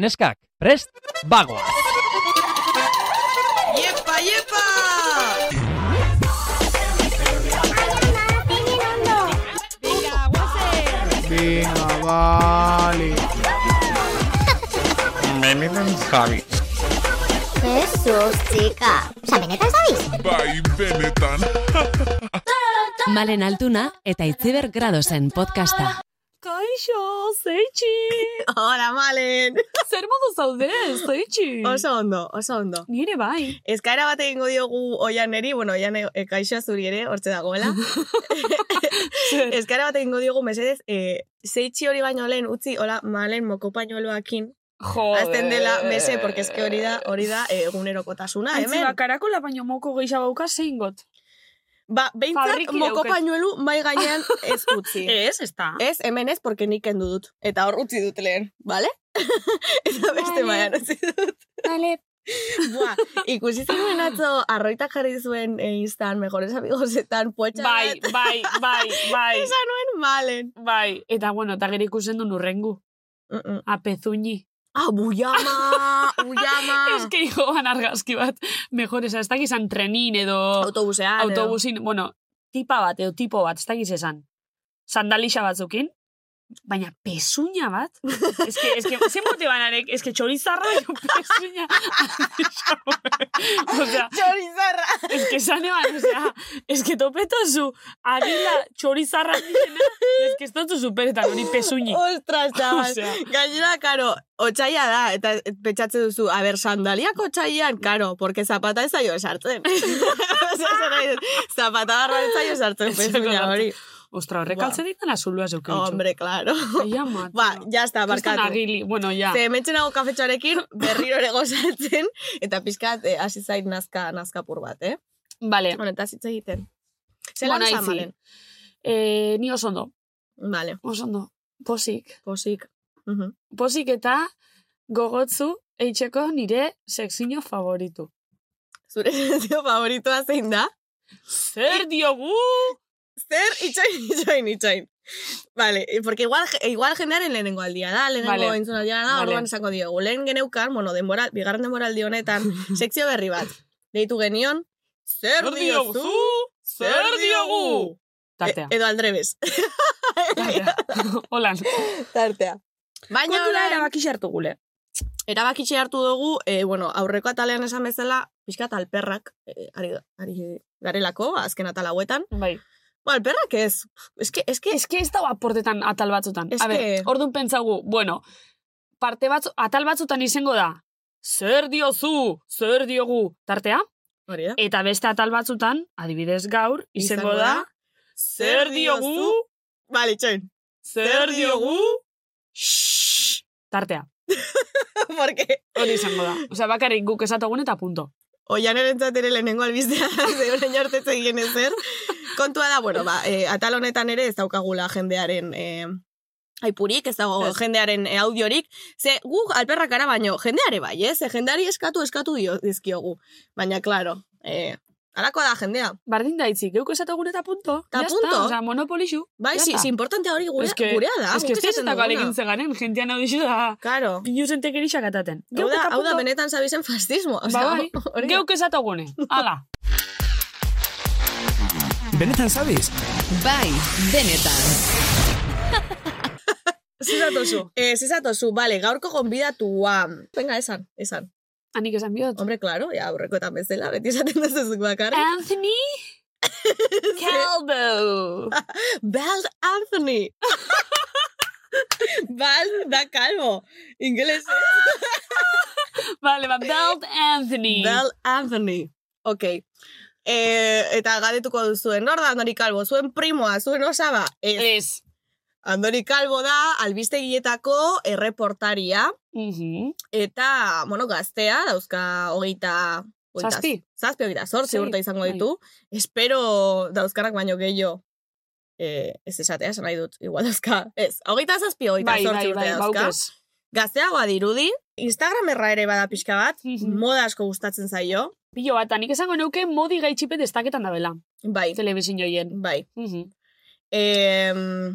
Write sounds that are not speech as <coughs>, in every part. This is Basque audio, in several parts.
Neskak, prest, bagoa! Iepa, iepa! Venga, vale. Benetan zabiz. Jesus, txika. Osa, benetan zabiz? Bai, benetan. Malen Altuna eta Itziber Gradosen podcasta. Kaixo, zeitxi! <laughs> Hola, Malen! <laughs> Zer modu zaude, zeitxi! Oso ondo, oso ondo. Nire bai. Eskaera bat egingo diogu oianeri, bueno, oian e, e, kaixoa zuri ere, hortze dagoela. <laughs> Eskaera bat egingo diogu, mesedez, e, zeitxi hori baino lehen, utzi, hola, Malen moko pañueloakin, Joder. azten dela, mese, porque eske hori da, hori da, egunerokotasuna, Antzi, hemen. ba, karakola baino moko gehiago bauka zein got. Ba, behintzat, moko pañuelu mai gainean <laughs> ez utzi. Ez, ez da. Ez, hemen ez, porque nik kendu dut. Eta hor utzi dut lehen, bale? <laughs> Eta beste Vale. maian utzi dut. Vale. Buah, ikusi zenuen atzo arroitak jarri zuen e, instan, mejores amigosetan, poetxa Bai, bai, bai, bai. <laughs> Esan nuen malen. Bai, eta bueno, eta gero ikusten du nurrengu. Mm -mm. A pezuñi. Ah, buyama, <laughs> buyama. Ez que joan argazki bat. Mejor, ez da gizan trenin edo Autobusean. edo. autobusin, bueno, tipa bat edo tipo bat, ez da esan. Sandalixa batzukin. Baina pezuña bat? <laughs> Ez que, zen mote banarek, que txorizarra baino pezuña. <laughs> o sea, Chorizarra. ez que esan eban, o sea, ez que topetozu, arila txorizarra dizena, que ez dutzu superetan hori pezuñi. Ostras, <laughs> chaval. Osea. Gainera, karo, otxaila da, eta petxatze duzu, a ber, sandaliak otxailan, karo, porque zapata ez zaio esartzen. Osea, zapata barra ez zaio esartzen, pezuña hori. Ostra, horrek Buah. altze ditan azulua zeuke. Hombre, claro. Ja, <laughs> macho. Ba, ya está, Kriston barkatu. agili, bueno, ja. Ze hementxe nago kafetxoarekin <laughs> berriro ere gozatzen, eta pizkat eh, hasi zait nazka, nazkapur bat, eh? Vale, Bueno, eta zitza egiten. Zelan Bueno, bueno, ahí sí. malen? eh, ni oso ondo, Vale, oso ondo. Posik. posik. Mhm. Posik eta gogotzu eitzeko nire sexino favoritu. Zure <laughs> sensio favoritoa zein da? Zer diogu? Zer, itxoin, itxoin, itxoin. Vale, eh, porque igual, igual jendearen lehenengo aldia da, lehenengo Vale. entzun aldia da, Vale. orduan esango diogu. Lehen geneukan, bueno, denbora, bigarren denboraldi honetan, <laughs> sekzio berri bat. Deitu genion, zer diozu? Zer diogu? Tartea. E- edo aldrebes. <laughs> Tartea. <laughs> Holan. Tartea. Baina Kontu da orain, erabaki hartu gule. erabakitxe hartu dugu, e, bueno, aurreko atalean esan bezala, pixkat alperrak, e, ari, ari garelako, azken atal hauetan. Bai. Ba, alperrak ez. Eske, eske, Ez que ez dago aportetan atal batzutan. Ez A ber, que- orduan pentsagu, bueno, parte batzu, atal batzutan izango da, zer diozu, zer diogu, tartea, hori da. eta beste atal batzutan, adibidez gaur, izango da, zer diogu, Bale, txoin. zer diogu, shhh, tartea. <laughs> Porque Hori izango da. Osea, bakarrik guk esatogun eta punto. Oian erentzat ere lehenengo albistea da, ze orain arte ez egin ezer. Kontua da, bueno, ba, e, atal honetan ere ez daukagula jendearen e, aipurik, ez dago Ez. jendearen e, audiorik. Ze, gu alperrak gara baino, jendeare bai, ez? Ze jendeari eskatu, eskatu dio, dizkiogu. Baina, claro, e, alakoa da jendea. Bardin da itzik, geuk esatogun eta punto. Ta Ya punto. Está, osea, monopolixu. Bai, Ya si, si importante hori gure, Es que- gurea da. Ez que ez esaten ez duguna. alekin zegaren, jentean hau dixu da, Claro. pinusen tekerixak kataten. Hau da, hau da benetan zabizen fascismo. Ba, Osea, bai, <laughs> hori geuk esatogune. <laughs> Hala. Benetan zabiz? Bai, benetan. <laughs> Zizatozu. Eh, zizatozu, bale, gaurko gonbidatua. Venga, esan, esan. Anik esan bihot. Hombre, claro, ya aurrekoetan bezala, beti <laughs> esaten duzuzuk bakarrik. Anthony <laughs> Calvo. <laughs> Bald Anthony. Bald da calvo. Ingeles. Vale, ba, Belt Anthony. Bald Anthony. Ok. Eh, eta gadetuko duzuen, nor da Andoni Calvo? Zuen primoa, zuen osaba? Ez. Ez. Andoni Calvo da, albistegietako erreportaria, Mhm. eta, bueno, gaztea, dauzka hogeita... Zazpi. Zazpi hogeita, sortzi Sí, urte izango bai. ditu. Espero dauzkanak baino gehiago eh, ez esatea, esan nahi dut, igual dauzka. Ez, hogeita zazpi hogeita Bai, sortzi bai, urte bai, dauzka. Gazteagoa dirudi, Instagramerra ere bada pixka bat, moda asko gustatzen zaio. Pilo bat, nik esango neuke modi gaitxipe destaketan dabela. Bai, Telebizin joien. bai. Mhm. Em,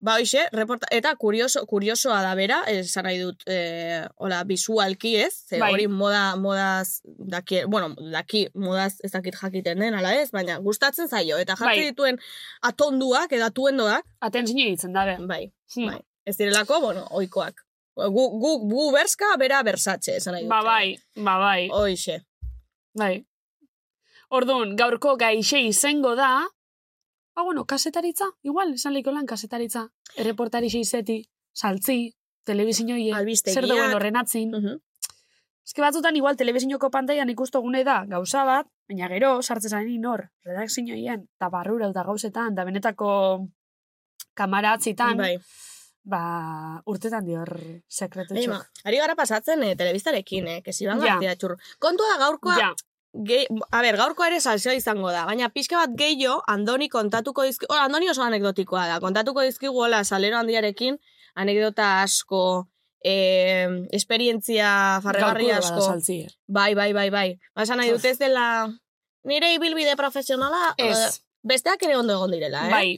Ba, hoxe, reporta, eta kurioso, kuriosoa da bera, esan nahi dut, e, hola, visualki ez, ze Bai. hori moda, modaz, daki, bueno, daki, modaz ez dakit jakiten den, ala ez, baina gustatzen zaio, eta jartzen Bai. dituen atonduak, eta tuendoak, Atentzio ditzen dabe. bai, Hmm. bai, ez direlako, bueno, oikoak. Gu, gu, gu berska, bera bersatxe, esan nahi dut. Ba bai, ba bai, Hoxe. bai. Orduan, gaurko gaixe izango da, ba bueno, kasetaritza, igual, esan lehiko lan kasetaritza. Erreportari xeizeti, saltzi, telebizinoie, Albistegiak. zer dagoen horren atzin. Mhm. Eske batzutan igual telebizinoko pantailan ikustogune da gauza bat, baina gero sartzen zaren nor, redakzioien, eta barrura eta gauzetan, da benetako kamaratzitan, Bai. ba, urtetan dior sekretutxo. Eima, ari gara pasatzen eh, telebistarekin, eh, Ja. gartia txur. Kontua da gaurkoa, Ja, Ge, a ber, gaurko ere salseo izango da, baina pixka bat gehiago, Andoni kontatuko dizki... Oh, Andoni oso anekdotikoa da, kontatuko dizkigu hola salero handiarekin, anekdota asko, eh, esperientzia farregarri asko. Bai, bai, bai, bai. Ba, esan nahi dut ez dela nire ibilbide profesionala, eh, Ez, besteak ere ondo egon direla, eh? bai.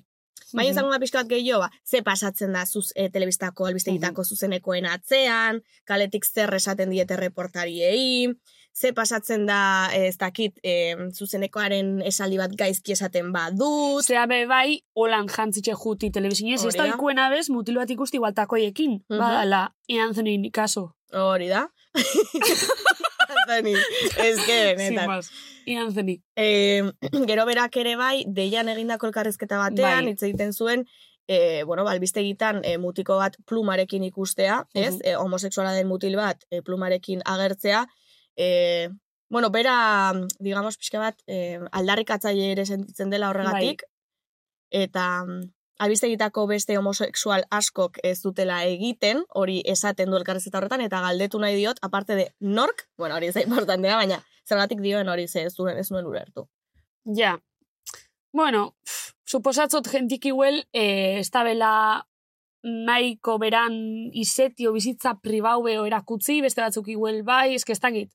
Mhm. izango da pixka bat gehiago, ba, ze pasatzen da zuz, e, telebistako, albistegitako zuzenekoen atzean, kaletik zer esaten diete reportariei, ze pasatzen da, eh, ez dakit, e, zuzenekoaren esaldi bat gaizki esaten badut, Zea be bai, holan jantzitxe juti telebizinez, ez da ikuena bez, mutil bat ikusti igualtakoiekin. Mhm. Badala, Anthony kaso. hori da. <laughs> Anthony, ez que, Sin netan. más. Anthony. E, <clears throat> gero berak ere bai, deian egindako elkarrezketa batean, Bai. hitz egiten zuen, e, bueno, ba, albistegitan e, mutiko bat plumarekin ikustea, ez? Mhm. E, homosexuala den mutil bat e, plumarekin agertzea. E, bueno, bera, digamos, pixka bat, e, aldarrikatzaile ere sentitzen dela horregatik. Bai. Eta mm, albistegitako beste homosexual askok ez dutela egiten, hori esaten du elkarrezketa horretan, eta galdetu nahi diot, aparte de nork, bueno, hori ez da importantea, baina zergatik dioen hori ze ez duen ez nuen ulertu. Ja. Bueno, pff, suposatzot jentik iguel, eh, ez da bela nahiko beran izetio bizitza pribaubeo erakutzi, beste batzuk iguel bai, eske ez dakit.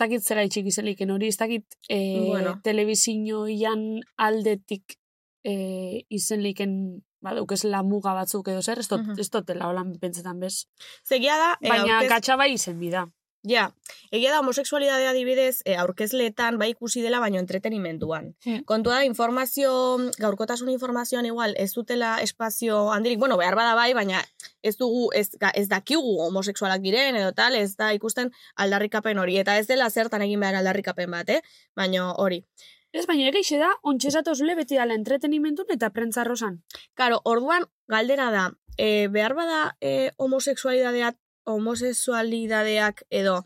Dakit zera itxik izeliken hori, ez dakit eh, Bueno. telebizinoian aldetik eh, izen liken baduk ez la muga batzuk edo zer, ez dut, Mhm. ez dutela holan pentsetan bez. Zegia da, e, Baina aurkez, gatxa bai izen bida. Ja, egia da homosexualidadea adibidez e, aurkezleetan bai ikusi dela, baino entretenimenduan. Hmm. Kontua da, informazio, gaurkotasun informazioan igual, ez dutela espazio handirik, bueno, behar bada bai, baina ez dugu, ez, ez dakigu homosexualak diren, edo tal, ez da ikusten aldarrikapen hori, eta ez dela zertan egin behar aldarrikapen bat, eh? Baina hori. Ez baina egixe da, ontxezatozule beti dala entretenimentun eta prentzarrosan. Karo, orduan, galdera da, e, behar bada e, homosexualidadeak, homosexualidadeak edo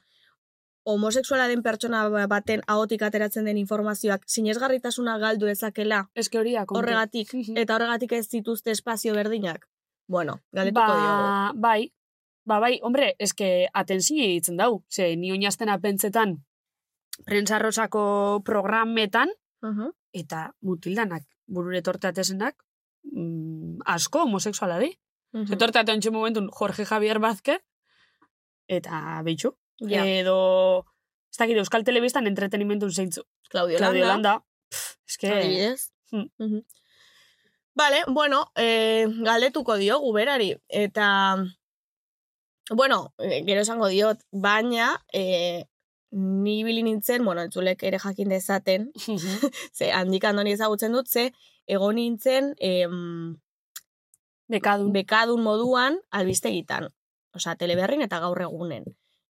homosexuala den pertsona baten ahotik ateratzen den informazioak sinesgarritasuna galdu ezakela Eske hori horregatik, eta horregatik ez dituzte espazio berdinak. Bueno, galdetuko diogu. ba, bai, ba, bai, hombre, eske atenzine ditzen dau. Ze, ni oinaztena pentsetan prentsarrosako programetan, Mhm. eta mutildanak burure torteatezenak, mm, asko homosexuala di. Mm Torteate ontsi momentun Jorge Javier Vázquez, eta behitxu. Ja, Edo, ez dakit, Euskal Telebistan entretenimentun zeintzu. Claudio, Claudio Landa. Pff, eske, Adibidez. Hmm. Mhm. Vale, bueno, eh, galdetuko diogu berari. Eta, bueno, eh, gero esango diot, baina, eh, ni ibili nintzen, bueno, entzulek ere jakin dezaten, <laughs> ze handik andoni ezagutzen dut, ze egon nintzen em, bekadun. bekadun moduan albistegitan. Osea, teleberrin eta gaur egunen.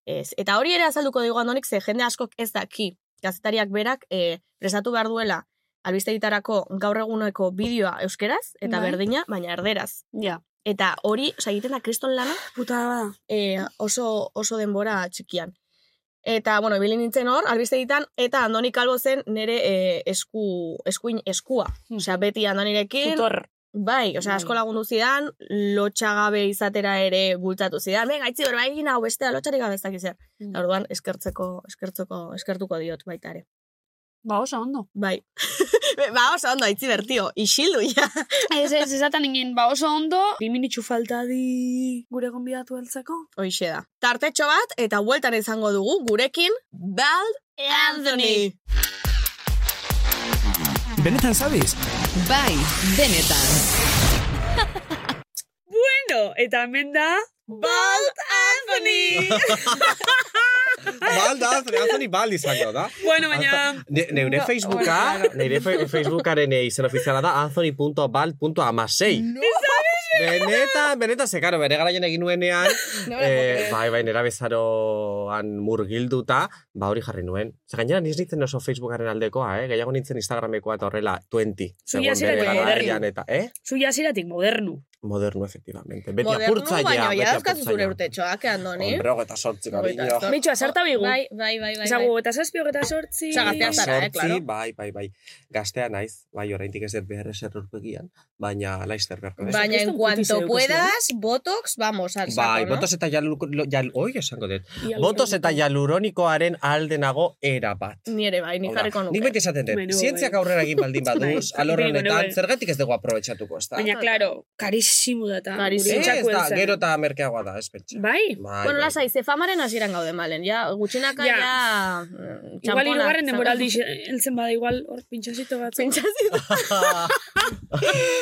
Ez. Eta hori ere azalduko digu andonik, ze jende askok ez daki, gazetariak berak, e, prestatu behar duela albistegitarako gaur eguneko bideoa euskeraz, eta Bai. berdina, baina erderaz. Ja, Eta hori, osea, egiten da kriston lana, puta bada. e, oso, oso denbora txikian. Eta, bueno, ibili nintzen hor, albistegitan, eta Andoni Kalbo zen nire e, esku, eskuin eskua. Osea, beti Andonirekin, Tutor. Bai, osea, Bai. asko lagundu zidan, lotxagabe izatera ere bultzatu zidan, venga, itzi berba egin hau bestea lotxarik gabe ez dakiz zer. Mm. Orduan, eskertzeko, eskertzeko, eskertuko diot baita ere. Ba, oso ondo. Bai. <laughs> ba, oso ondo, itzi bertio, isildu, ja. Ez, ez, esaten ingen, ba oso ondo. Bi minitxu falta di gure gonbidatu heltzeko. Hoixe da. Tartetxo bat, eta bueltan izango dugu, gurekin, Bald Anthony. Benetan zabiz? Bai, benetan. <laughs> Bueno, eta hemen da... Balt Anthony! <laughs> Bal da, Anthony, Anthony Bal izango da. Bueno, baina... Ne, neure Facebooka, neure fe, Facebookaren eh, izen ofiziala da anthony.bal.amasei. Benetan, benetan, ze, karo, bere garaian egin nuenean, <laughs> eh, bai, bai, nera bezaroan murgilduta, ba hori jarri nuen. Ze gainera niz nintzen oso Facebookaren aldekoa, eh? Gehiago nintzen Instagramekoa eta horrela 20. Zuia garaian eta, eh? Zu jasiratik modernu. Moderno, efectivamente. Beti Modernu, apurtzailea, baina ja dauzkazu zure urtetxoak, Andoni. Hombre, hogeta sortzi, cariño. Mitxo, azarta bigu. Bai, bai, bai, bai. Ezagu, bai. eta zazpi, eta sortzi... Osea, gaztea zara, eh, claro. bai, bai, bai. Gaztea naiz, bai, oraindik ez dut behar eser urpegian, baina laister beharko. dut. Baina cuanto puedas, botox, vamos al saco, Bai, no? botos eta jal, jal, oi, esango dut. Hialuroniko. Botos eta jaluronikoaren aldenago era bat. Ni ere bai, ni jarriko nuke. Nik beti esaten dut, zientziak bai. aurrera egin baldin <laughs> baduz, Bai, alor honetan, bai. zergatik ez dugu aprobetxatuko, ez da? Baina, claro, karisimo data. Da, heltzen. gero eta merkeagoa da, ez pentsa. Bai? Bai, Bueno, bai. lasai, ze famaren hasieran gaude malen, ja, gutxinaka Ja. ja... mm, Igual irugarren denboraldi zaten. heltzen bada, igual hor pintxasito bat. Pintxazito.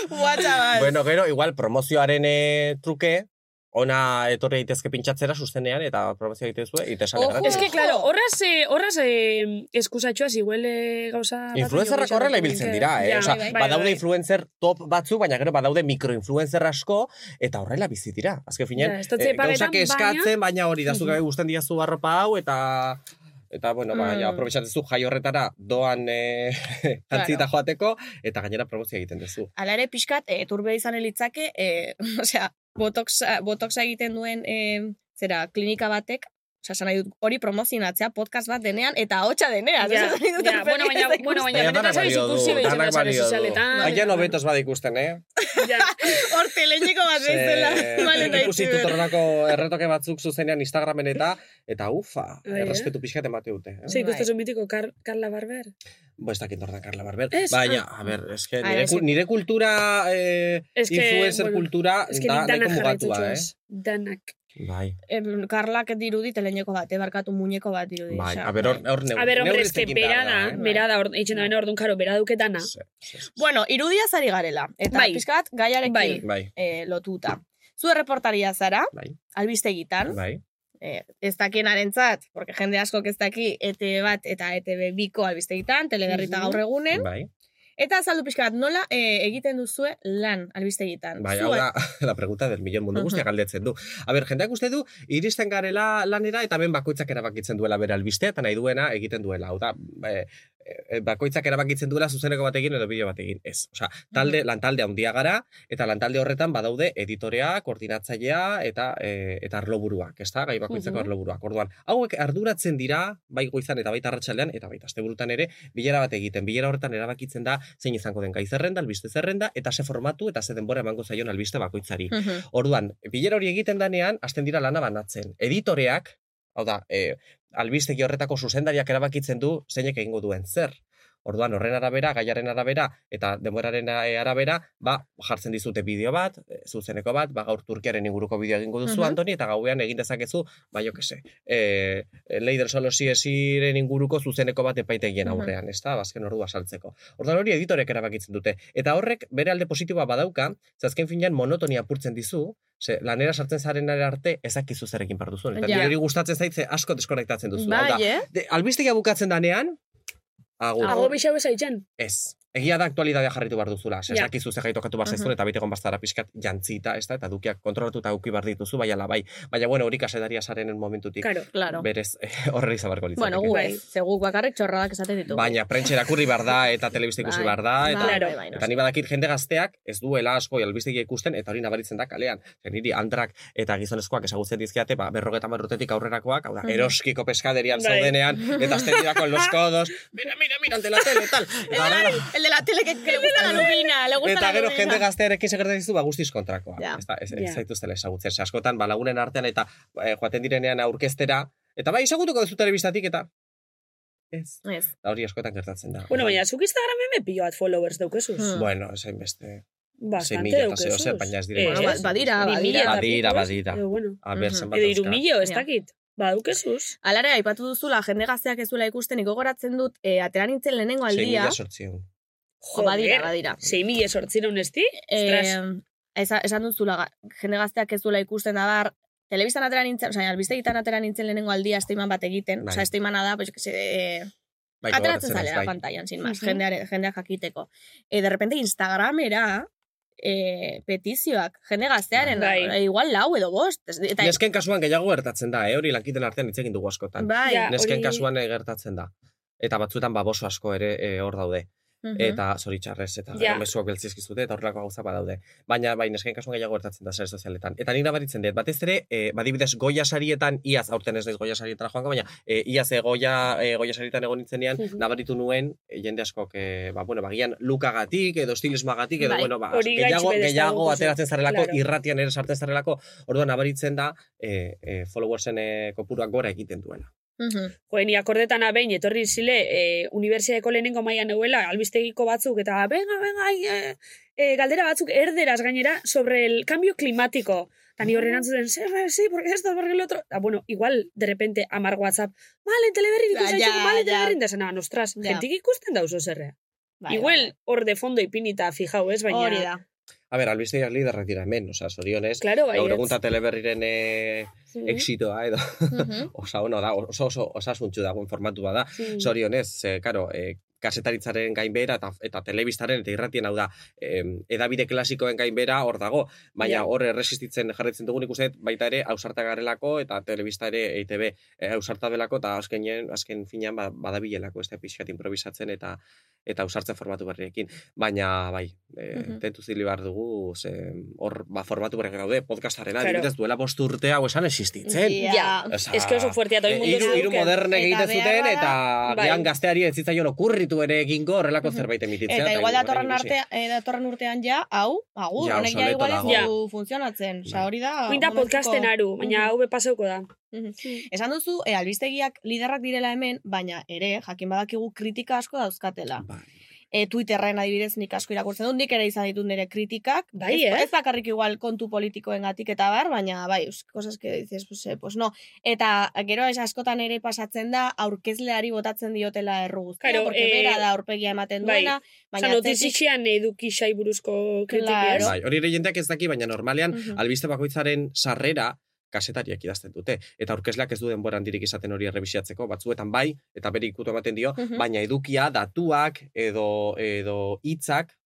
Buah, <laughs> chaval. bueno, gero, igual, promozioaren eh, truke, ona etorri daitezke pintxatzera sustenean, eta promozio egite zuen, eta esan Ojo. gratis. Es que, claro, horraz, eh, horraz eh, eskusatxoaz, igual eh, gauza... Influencerrak horrela ibiltzen dira, eh? Ja, Osea, bai, bai, badaude bai. influencer top batzuk, baina gero badaude mikroinfluencer asko, eta horrela bizi dira. Azken finen, Ja, pagetan, gauzak eskatzen, baina hori da, Mhm. zuke gusten diazu arropa hau, eta... Eta, bueno, ba, ja, Mm. aprobetxatzen zu jai horretara doan eh, <laughs> jantzita joateko, eta gainera promozio egiten duzu. Ala ere pixkat, e, turbe izan elitzake, e, <laughs> osea, botoxa, botoxa egiten duen, e, zera, klinika batek, esan nahi dut, hori promozionatzea podcast bat denean, eta hotxa denean. Ja, nahi dut ja, bueno, aurpegia baina, bueno, baina, benetan du, ikusi behitzen da du. sozialetan. Baina nobetos bada ikusten, eh? Ja. <laughs> Hor bat bezala. <laughs> Vale, Ze, ikusi daitzu. tutorrenako erretoke batzuk zuzenean Instagramen eta, eta ufa, Bai, eh? errespetu pixkat emate dute. Eh? Bai. ikusten mitiko Kar Carla Barber? Bo, ez dakit norda Carla Barber. Ez, Baina, ah. a ber, eske, Ah, nire, nire kultura, eh, Es que, influencer bueno, kultura, Ez que da nahiko mugatua, eh? Danak. Bai, Em, Karlak dirudi teleineko bat, barkatu muñeko bat dirudi. bai. A ber, hor, hor neur, A ber, hombre, neurri ez que bera da, eh? bera da, eitzen da bena orduan, karo, bera duketana. Bueno, irudia zari garela. Eta Bai. pixkat, gaiarekin Bai. Bai, eh, lotuta. Zu erreportaria zara, bai, albistegitan, bai. eh, ez dakienarentzat, porque jende askok ez daki ETV bat eta ETV biko albistegitan, teleberrita Mhm. gaur egunen, Bai, eta azaldu pixka bat, nola eh, egiten duzue lan albistegitan. bai, hau da, <laughs> la pregunta del millón mundu guztiak Mhm. galdetzen du. A ber, jendeak uste du, iristen garela lanera eta hemen bakoitzak erabakitzen duela bere albistea eta nahi duena egiten duela. Hau da, e, e, bakoitzak erabakitzen duela zuzeneko batekin edo bideo batekin. Ez, osea, talde, lantalde handia gara, eta lantalde horretan badaude editorea, koordinatzailea eta e, eta arloburuak, ezta? Gai bakoitzako Mhm. arloburuak. Orduan, hauek arduratzen dira, bai goizan eta baita arratsaldean eta baita asteburutan ere, bilera bat egiten. Bilera horretan erabakitzen da zein izango den gai zerrenda, albiste zerrenda eta ze formatu eta ze denbora emango zaion albiste bakoitzari. Mhm. Orduan, bilera hori egiten danean, hasten dira lana banatzen. Editoreak, hau da, e, albistegi horretako zuzendariak erabakitzen du zeinek egingo duen zer. Orduan, horren arabera, gaiaren arabera, eta denboraren e, arabera, ba, jartzen dizute bideo bat, e, zuzeneko bat, ba, gaur Turkiaren inguruko bideo egingo duzu, Mhm. Antoni, eta gauean egin dezakezu, ba, jo kese, e, Leider Solo Siesiren inguruko zuzeneko bat epaitegien aurrean, ez da, bazken ordua saltzeko. Orduan hori editorek erabakitzen dute. Eta horrek bere alde positiboa badauka, ze azken finean monotonia apurtzen dizu, ze lanera sartzen zaren arte ezakizu zer egin behar duzun. Eta Ja. niri gustatzen zaitze asko deskonektatzen duzu. Bai, eh? de, albistegia bukatzen danean, agur. Ago bixau ez aitzen. Ez. Egia da aktualidadea jarritu behar duzula. Ez dakizu zer gaitokatu behar zaizun, Mhm. eta bitegon bastara pixkat jantzita, ez da, eta dukiak kontrolatu eta uki behar dituzu, bai ala bai. Baina, bueno, hori kasetaria sarenen momentutik, Karo. Claro. berez, eh, <laughs> horrela izabarko litzateke. Bueno, gu Bai. ez, ze guk bakarrik txorradak esaten ditugu. Baina prentxe irakurri behar da, eta telebista ikusi Bai. behar da, eta, Bai, Claro. bai, bai, eta noski. ni badakit jende gazteak ez duela asko albistegia ikusten, eta hori nabaritzen da kalean. Niri andrak eta gizonezkoak ezagutzen dizkiate, ba, berrogeta urtetik aurrerakoak, hau da, Mhm. eroskiko peskaderian Bai. zaudenean, eta azten con los codos, <laughs> mira, mira, mira, ante la tele, tal. <laughs> Eta, horrela- El de la tele que, que le gusta la lubina, le gusta Eta la gero lubina. jende gaztearekin segertzen dizu, ba guztiz kontrakoa. Ja. Ez ez, ez zaituztela ezagutzen. Ze askotan, ba, lagunen artean eta eh, joaten direnean aurkeztera, eta bai, ezagutuko duzu telebistatik, eta ez. Ez. Da hori askotan gertatzen da. Bueno, baina, zuk Instagramen me pillo bat followers daukezuz. Hmm. Bueno, esain beste. Bastante daukezuz. zeo zer, baina ez dira Eh, Bueno, ba- badira, badira. Badira, badira. Edo, bueno. A ber, Mhm. zenbat Edo iru dauzka. milo, ez. Ba, daukezuz. Alare, aipatu duzula, jende gazteak ez duela ikusten, niko goratzen dut, e, atera nintzen lehenengo aldia. mila sortziehun. Jo, badira, badira. Sei mila sortzireun esti? Eh, esa, esan duzula, jende gazteak ez duela ikusten da bar, telebistan atera nintzen, osea, albistegitan atera nintzen lehenengo aldia estiman bat egiten, Bai. osea, estimana da, pues, que se, eh, Bai, ateratzen zalera bai. pantailan, sin más, Mhm. jendeare, jendeak jakiteko. E, de repente Instagramera, e, petizioak, jende gaztearen, Bai. e, igual lau edo bost. Eta, Nesken kasuan gehiago gertatzen da, eh? hori lankiten artean hitz egin dugu askotan. bai, Ja, Nesken hori- kasuan eh, gertatzen da. Eta batzuetan baboso asko ere eh, hor daude. Mhm. Eta zoritxarrez, eta Ja. gero mezuak beltzizkizute, eta horrelako gauza badaude. Baina, bai, nesken kasuan gehiago gertatzen da sare sozialetan. Eta nik nabaritzen dut, batez ere, e, badibidez goia sarietan, iaz, aurten ez naiz goia sarietara joango, baina e, iaz e, goia, e, goia sarietan egon nintzenean, Mhm. nabaritu nuen, e, jende askok, e, ba, bueno, bagian lukagatik, edo estilismoagatik, edo, Bai, bueno, ba, gehiago, gehiago ateratzen zarelako, claro. irratian ere sartzen zarelako, orduan nabaritzen da, e, e, followersen e, kopuruak gora egiten duela. Mhm. Jo, ni akordetan behin etorri zile, e, unibertsiadeko lehenengo mailan neuela, albistegiko batzuk, eta venga, venga, e, e, galdera batzuk erderaz gainera sobre el cambio climático. Eta ni horren antzuten, sí, sí, porque esto, porque el otro. Ah, bueno, igual, de repente, amar WhatsApp, male, teleberri Ja, ikusten ja, ja, male, ja. teleberri, da zena, nostras, Ja. gentik ikusten dauzo zerre. Bai, Igual, hor de fondo ipinita, fijau, ez, bai. baina... hori da. A ber, albistegiak liderrak dira hemen, osea, sorionez, Claro, bai, gaur ez. egun ta teleberriren e, Mhm. exitoa, edo, Mhm. <laughs> osa ono da, oso oso osasuntxu dagoen formatu bada. Mhm. Zorionez, ze, karo, e, kasetaritzaren gainbera eta, eta telebistaren eta irratien hau da, em, edabide klasikoen gainbera hor dago, baina Ja. hor erresistitzen jarraitzen dugun ikuset baita ere ausarta garelako eta telebista ere EITB e, ausarta belako eta azkenen, azken finean ba, badabilelako ez da pixkat improvisatzen eta eta ausartzen formatu berriekin. Baina, bai, e, Mhm. tentu zili behar dugu, ze, hor ba, formatu berriak daude, podcastarena, Claro. adibidez duela bost urte hau esan existitzen. Ja. Es que oso fuertea, eta e, hori mundu hiru, zeuken. modernek Eta egiten zuten, eta Bai. bian gazteari ez zitzaion okurritu ere egingo horrelako zerbait emititzea. Eta igual datorren, ikusi. arte, eh, datorren urtean ja, hau, agur, Ja, honek ja igual ez du funtzionatzen. Osa, Bai. hori da... Momentuko- podcasten aru, baina hau bepaseuko da. Esan duzu, e, albistegiak liderrak direla hemen, baina ere, jakin badakigu kritika asko dauzkatela. Bai. E, Twitterren adibidez nik asko irakurtzen dut, nik ere izan ditut nire kritikak. Bai, ez, eh? ez bakarrik igual kontu politikoen gatik eta bar, baina bai, us- cosas que dices, pues, eh, pues no. Eta gero ez askotan ere pasatzen da, aurkezleari botatzen diotela erru guztia, Claro, porque eh, bera da aurpegia ematen bai. duena, Osa, baina atzetik- notizixian eduki buruzko kritiki, Claro. Bai, hori ere jendeak ez daki, baina normalean Mhm. albiste bakoitzaren sarrera kasetariak idazten dute. Eta aurkezleak ez du denbora handirik izaten hori errebisiatzeko, batzuetan bai, eta bere ikutu ematen dio, Mhm. baina edukia, datuak, edo edo hitzak,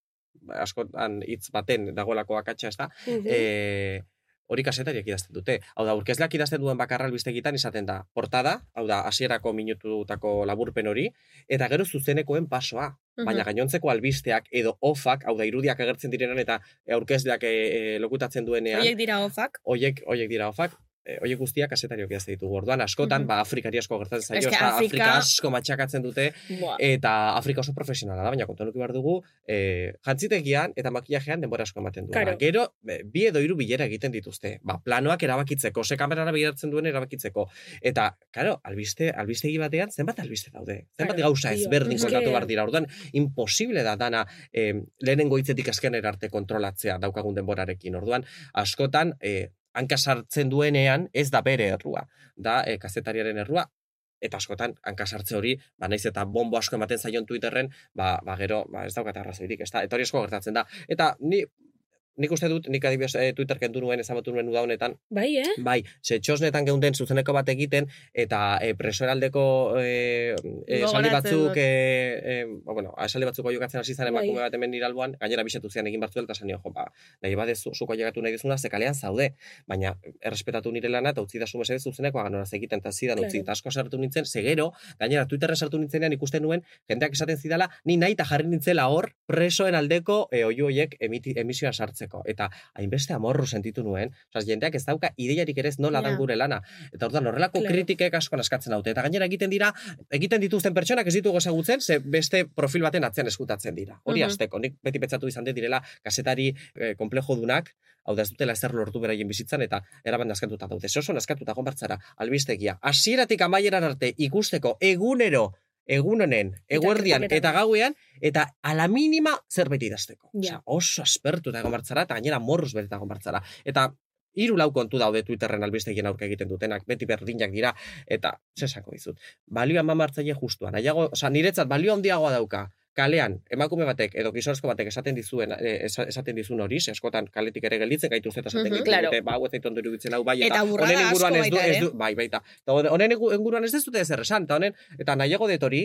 askotan hitz baten dagoelako akatsa ez da, Mhm. e, hori kasetariak idazten dute. Hau da, urkezleak idazten duen bakarra albistegitan izaten da portada, hau da, hasierako minututako laburpen hori, eta gero zuzenekoen pasoa. Baina gainontzeko albisteak edo ofak, hau da, irudiak agertzen direnan eta aurkezleak e, e, lokutatzen duenean, Horiek dira ofak. hoiek, hoiek dira ofak, e, hoiek guztiak kasetariok idazten ditugu. Orduan, askotan, Mhm. ba, Afrikari asko gertatzen zaio, Afrika... Afrika- asko matxakatzen dute, Buah. eta Afrika oso profesionala da, baina kontuan behar dugu, e, jantzitegian eta makillajean denbora asko ematen duela. Claro. Gero, bi edo hiru bilera egiten dituzte. Ba, planoak erabakitzeko, ze kamerara begiratzen duen erabakitzeko. Eta, karo, albiste, albistegi batean, zenbat albiste daude? Zenbat Claro, gauza ezberdin kontatu behar dira. Orduan, imposible da dana e, lehenengo hitzetik azkenera arte kontrolatzea daukagun denborarekin. Orduan, askotan, e, hanka sartzen duenean, ez da bere errua. Da, e, kazetariaren errua, eta askotan, hanka sartze hori, ba, naiz eta bombo asko ematen zaion Twitterren, ba, ba gero, ba, ez daukat arrazoirik, ez da, eta hori asko gertatzen da. Eta ni, nik uste dut, nik adibidez e, Twitter kendu nuen, ezabatu nuen uda honetan, Bai, eh? Bai, ze txosnetan geunden zuzeneko bat egiten, eta e, presoeraldeko e, e, esaldi batzuk, e, e, ba, bueno, esaldi batzuk jokatzen hasi zen Bai. emakume bat hemen nire alboan, gainera bisatu zian egin bartzuel, eta zanio, jo, ba, nahi badezu, zuko llegatu nahi dizuna, ze kalean zaude, baina errespetatu nire lana, eta utzi da mesedez zuzeneko aganoraz egiten, eta zidan utzi, eta asko sartu nintzen, ze gero, gainera Twitterren sartu nintzenean ikusten nuen, jendeak esaten zidala, ni nahi eta jarri nintzela hor, presoen aldeko e, oiu hoiek emiti, emisioa sartzeko. Eta hainbeste amorru sentitu nuen, Osea, jendeak ez dauka ideiarik ere ez nola Ja. dan gure lana. Eta orduan horrelako Claro. kritikek asko askatzen daute. Eta gainera egiten dira, egiten dituzten pertsonak ez ditugu ezagutzen, ze beste profil baten atzean eskutatzen dira. Hori Mhm. azteko, nik beti pentsatu izan dut direla kasetari eh, komplejo dunak, hau da ez dutela ezer lortu beraien bizitzan, eta eraban askatuta daude. Ze oso askatuta gonbartzara, albistegia. Hasieratik amaieran arte ikusteko egunero, egun honen, eguerdian eta gauean, eta ala minima zerbait idazteko. Osea, oso aspertu eta egon bartzara, eta gainera morruz bereta egon bartzara. Eta hiru lau kontu daude Twitterren albistegien aurka egiten dutenak, beti berdinak dira, eta zesako dizut. Balio eman martzaile justuan, nahiago, oza, niretzat balio handiagoa dauka, kalean emakume batek edo gizonezko batek esaten dizuen eh, esa- esaten dizun hori, askotan kaletik ere gelditzen gaituzte eta esaten Mhm, egiten claro. dute, ba, hau ez zait ondo iruditzen hau bai, Eta honen inguruan ez du, ez du, bai, baita. Eta hone- honen ingu- inguruan ez dute ezer esan, eta honen, eta nahiago dut hori,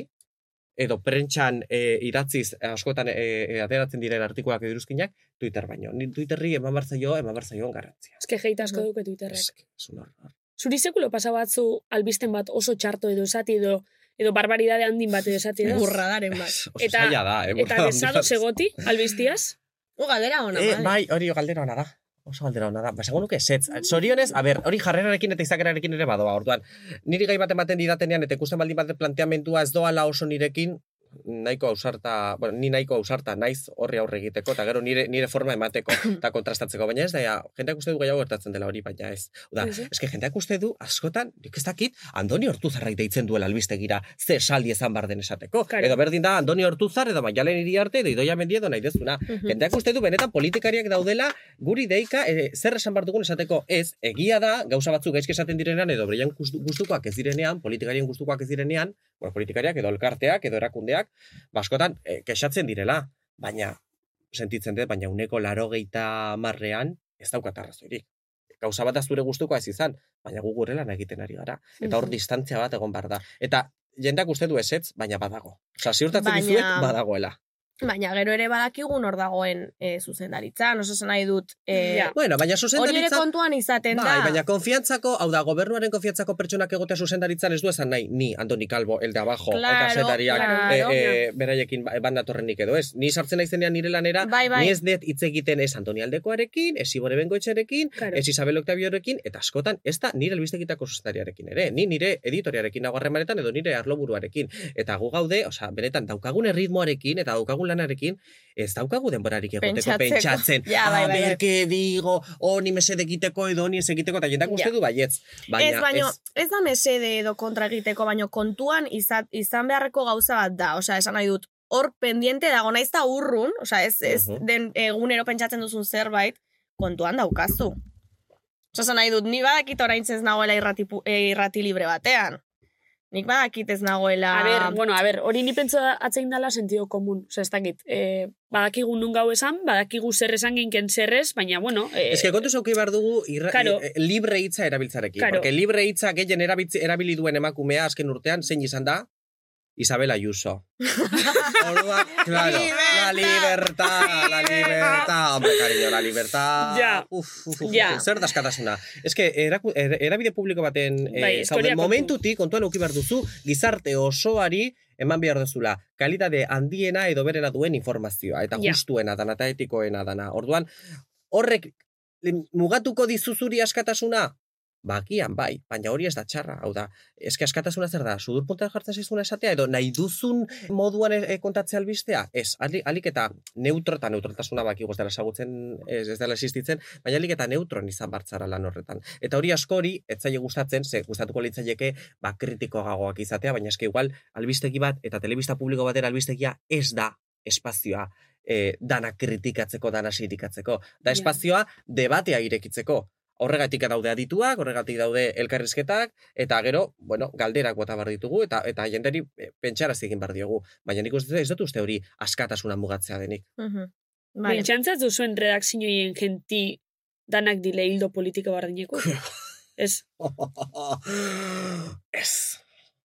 edo prentxan e, idatziz eh, askotan e, e, ateratzen diren artikuak edo iruzkinak, Twitter baino. Ni Twitterri eman barzaio, eman barzaio garrantzia. Ez que heita asko duke Twitterrek. Un horror. Zuri sekulo pasa batzu albisten bat oso txarto edo esati edo edo barbaridade handin bat esati edo. Burradaren bat. Eta- da, eh? Eta desado segoti albiztiaz. U, galdera ona, Eh, bai. bai, hori galdera ona da. Oso galdera ona da. Ba, esango nuke esetz. Zorionez, a ber, hori jarrerarekin eta izakerarekin ere badoa. Orduan, niri gai bat ematen didatenean eta ikusten baldin bat planteamendua ez doala oso nirekin, nahiko ausarta, bueno, ni nahiko ausarta naiz horri aurre egiteko, eta gero nire, nire forma emateko <coughs> eta kontrastatzeko, baina ez da, ja, jendeak uste du gehiago gertatzen dela hori, baina ez. Oda, eske jendeak uste du, askotan, nik ez dakit, Andoni Hortuzarrak deitzen duela albistegira, ze esaldi ezan bar den esateko. Claro. Edo berdin da, Andoni Hortuzar, edo Maialen Iriarte, edo Idoia Mendi edo nahi dezuna. Mhm. Jendeak uste du benetan politikariak daudela guri deika e, zer esan behar dugun esateko ez, egia da, gauza batzuk gaizki esaten direnean edo breian gustu- gustukoak ez direnean, politikarien gustukoak ez direnean, bueno, politikariak edo elkarteak edo erakundeak, baskotan e, kexatzen direla, baina sentitzen dut, baina uneko laro geita marrean ez daukat arrazoirik. Gauza bat zure gustukoa ez izan, baina gu gure lan egiten ari gara. Eta hor Mhm. distantzia bat egon behar da. Eta jendak uste du esetz, baina badago. Osa, ziurtatzen Baina- dizuet, badagoela. Baina gero ere badakigu nor dagoen e, zuzendaritzan, oso zen nahi dut. E, Ja. Bueno, baina Hori ere zuzendaritza... kontuan izaten Bai, da. baina konfiantzako, hau da, gobernuaren konfiantzako pertsonak egotea zuzendaritzan ez du esan nahi, ni, Antoni Calvo, el de abajo, Claro, eta zetariak, claro. e, e, beraiekin ba- bandatorrenik edo ez. Ni sartzen naizenean nire lanera, Bai, bai. ni ez dut hitz egiten ez Antoni Aldekoarekin, ez Ibore Bengoetxerekin, Claro. ez Isabel Octaviorekin, eta askotan ez da nire albistegitako zuzendariarekin ere. Ni nire editoriarekin nago harremanetan edo nire arloburuarekin. Eta gu gaude, osea, benetan daukagun erritmoarekin eta daukagun lanarekin, ez daukagu denborarik egoteko pentsatzen. Ja, bai, a bai, bai. digo, honi mesede egiteko edo honi ez egiteko, eta jendak uste Ja. du baietz. Baina, ez, baino, ez, ez da mesede edo kontra egiteko, baino kontuan izan, izan beharreko gauza bat da. Osea, esan nahi dut, hor pendiente dago naiz da urrun, osea, ez, ez Mhm. den egunero pentsatzen duzun zerbait, kontuan daukazu. Osea, esan nahi dut, ni badakit orain ez nagoela irrati, eh, irrati libre batean. Nik badakit ez nagoela... A ber, bueno, a ber, hori ni pentsa atzein dala sentido komun. Osa, ez dakit, eh, badakigu nun gau esan, badakigu zer esan ginken zerrez, baina, bueno... Eh, Ez que kontu zauki behar dugu irra, Claro. eh, libre hitza erabiltzarekin. Claro. Porque libre hitza gehien erabitz- erabili duen emakumea azken urtean, zein izan da? Isabel Ayuso. <laughs> Orduan, claro, la libertad, la libertad, hombre, cariño, la libertad. Ja. Uf, uf, uf, Ja. zer daskatasuna. Ez que eraku, er, erabide publiko baten eh, Bai, historia kontu. momentutik, kontuan auki behar duzu, gizarte osoari eman behar duzula, kalitate handiena edo berena duen informazioa, eta Ja. justuena dana, eta etikoena dana. Orduan, horrek mugatuko dizuzuri askatasuna? Bakian, bai, baina hori ez da txarra, hau da, eske askatasuna zer da, sudur puntan jartzen zaizuna esatea, edo nahi duzun moduan e, kontatzea albistea? Ez, ali, alik eta neutro eta neutrotasuna baki dela ezagutzen, ez, ez dela existitzen, baina alik eta neutron izan bartzara lan horretan. Eta hori askori, ez zaie gustatzen, ze gustatuko litzaieke, ba, kritikoagoak izatea, baina eske igual, albistegi bat, eta telebista publiko batera albistegia ez da espazioa e, dana kritikatzeko, dana sirikatzeko. Da espazioa debatea irekitzeko. Horregatik daude adituak, horregatik daude elkarrizketak, eta gero, bueno, galderak bota behar ditugu, eta eta jenderi e, pentsaraz egin behar diogu. Baina nik uste ez dut uste hori askatasuna mugatzea denik. Mhm. Vale. Bentsantzat duzuen redakzioien genti danak dile hildo politika bardineko? <laughs> Ez. ez.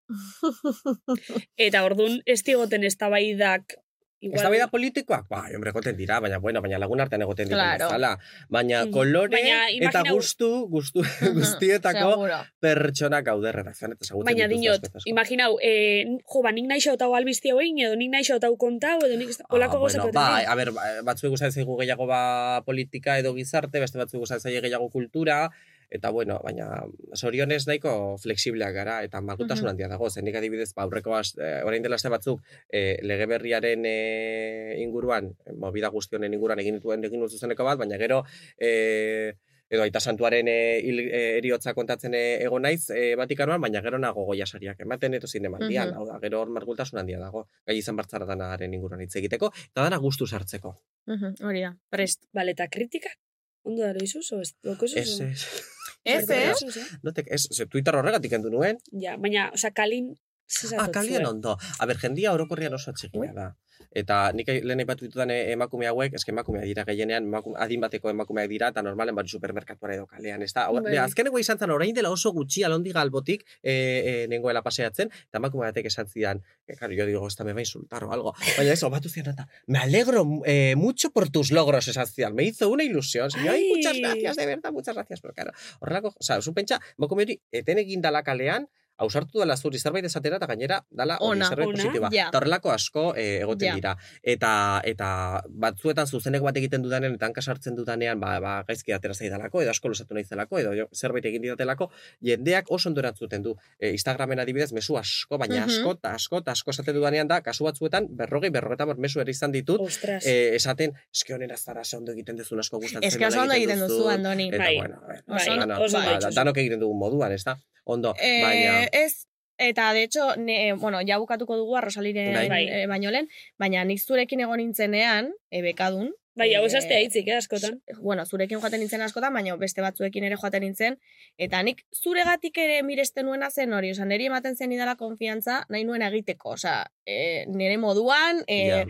<laughs> Eta ordun ez digoten eztabaidak igual... Ez da politikoak? Bai, hombre, egoten dira, baina, bueno, baina lagun artean egoten dira Claro. bezala. Baina kolore Baina eta imagina- gustu, gustu <laughs> <laughs> guztietako Seguro. pertsonak gaude redakzioan eta ezagutzen Baina dinot, eta imaginau, eh, jo, ba, nik nahi xautau albizti hauein, edo nik nahi xautau kontau, edo nik olako Ah, bueno, dira. a ber, ba- batzuek gustatzen zaigu gehiago ba politika edo gizarte, beste batzuek gustatzen zaie gehiago kultura, eta bueno, baina sorionez nahiko fleksibleak gara, eta malgutasun handia dago, zen nik adibidez, ba, aurreko az, eh, orain dela aste batzuk, eh, lege berriaren eh, inguruan, eh, movida guztionen inguruan egin dituen egin zuzeneko bat, baina gero, eh, edo aita santuaren e, hil, e, eriotza kontatzen e, egon naiz e, Vatikanoan, baina gero nago goia sariak ematen eto zinemaldian, hau da, gero hor margultasun handia dago, gai izan bartzara danaren inguruan hitz egiteko, eta dana gustu sartzeko. Mhm, Hori da. Prest, bale, eta kritikak? Ondo daro izuz, o ez? Doko izuz? Ez, ez, Ez, eh? eh? notek, ez, ze, Twitter horregatik endu nuen, Ja, baina, osea, kalin Ah, kalian ondo. A ber, jendia orokorrian oso atxegia da. Eta nik lehen aipatu ditudan eh, emakume hauek, eske emakumeak dira gehienean, emakume, adin bateko emakumeak dira, eta normalen bari supermerkatuan edo kalean, ez da? Bai. Azkeneko izan zen, orain dela oso gutxi alondi galbotik e, e, nengoela paseatzen, eta emakume batek esan zidan, eh, claro, yo digo, esta me va insultar o algo. Baina eso, batu zidan, eta, me alegro eh, mucho por tus logros, esan zidan. Me hizo una ilusión. Señor, ay, muchas gracias, de verdad, muchas gracias. Pero claro, horrelako, o sea, zu pentsa, emakume hori, eten egin dala kalean, ausartu dela zuri zerbait esatera eta gainera dala hori zerbait positiba. ja. Eta horrelako asko eh, egoten Ja. dira. Eta eta batzuetan zuzeneko bat egiten dudanean eta hanka sartzen dudanean ba, ba gaizki atera zaidalako edo asko losatu naizelako edo jo, zerbait egin didatelako jendeak oso ondo erantzuten du. E, Instagramen adibidez mezu asko, baina Mhm. asko eta asko eta asko esaten dudanean da kasu batzuetan berrogei berrogeta bat mezu ere izan ditut Ostras. eh, esaten eske honen azara ze ondo egiten duzun asko gustatzen Eske ondo egiten duzu, Andoni. Eta Bai. bueno, Bai, ondo ba, danok egiten dugun moduan, ez da? Ondo, Eh, baina... ez, eta de hecho, ne, bueno, ja bukatuko dugu arrosaliren Bai. Bai. eh, baino lehen, baina nik zurekin egon nintzenean, e, bekadun. Bai, hau eh, esazte haitzik, eh, askotan. Bueno, zurekin joaten nintzen askotan, baina beste batzuekin ere joaten nintzen, eta nik zuregatik ere miresten nuena zen hori, osea, niri ematen zen idala konfiantza nahi nuen egiteko, osea, e, nire moduan, e, Ja.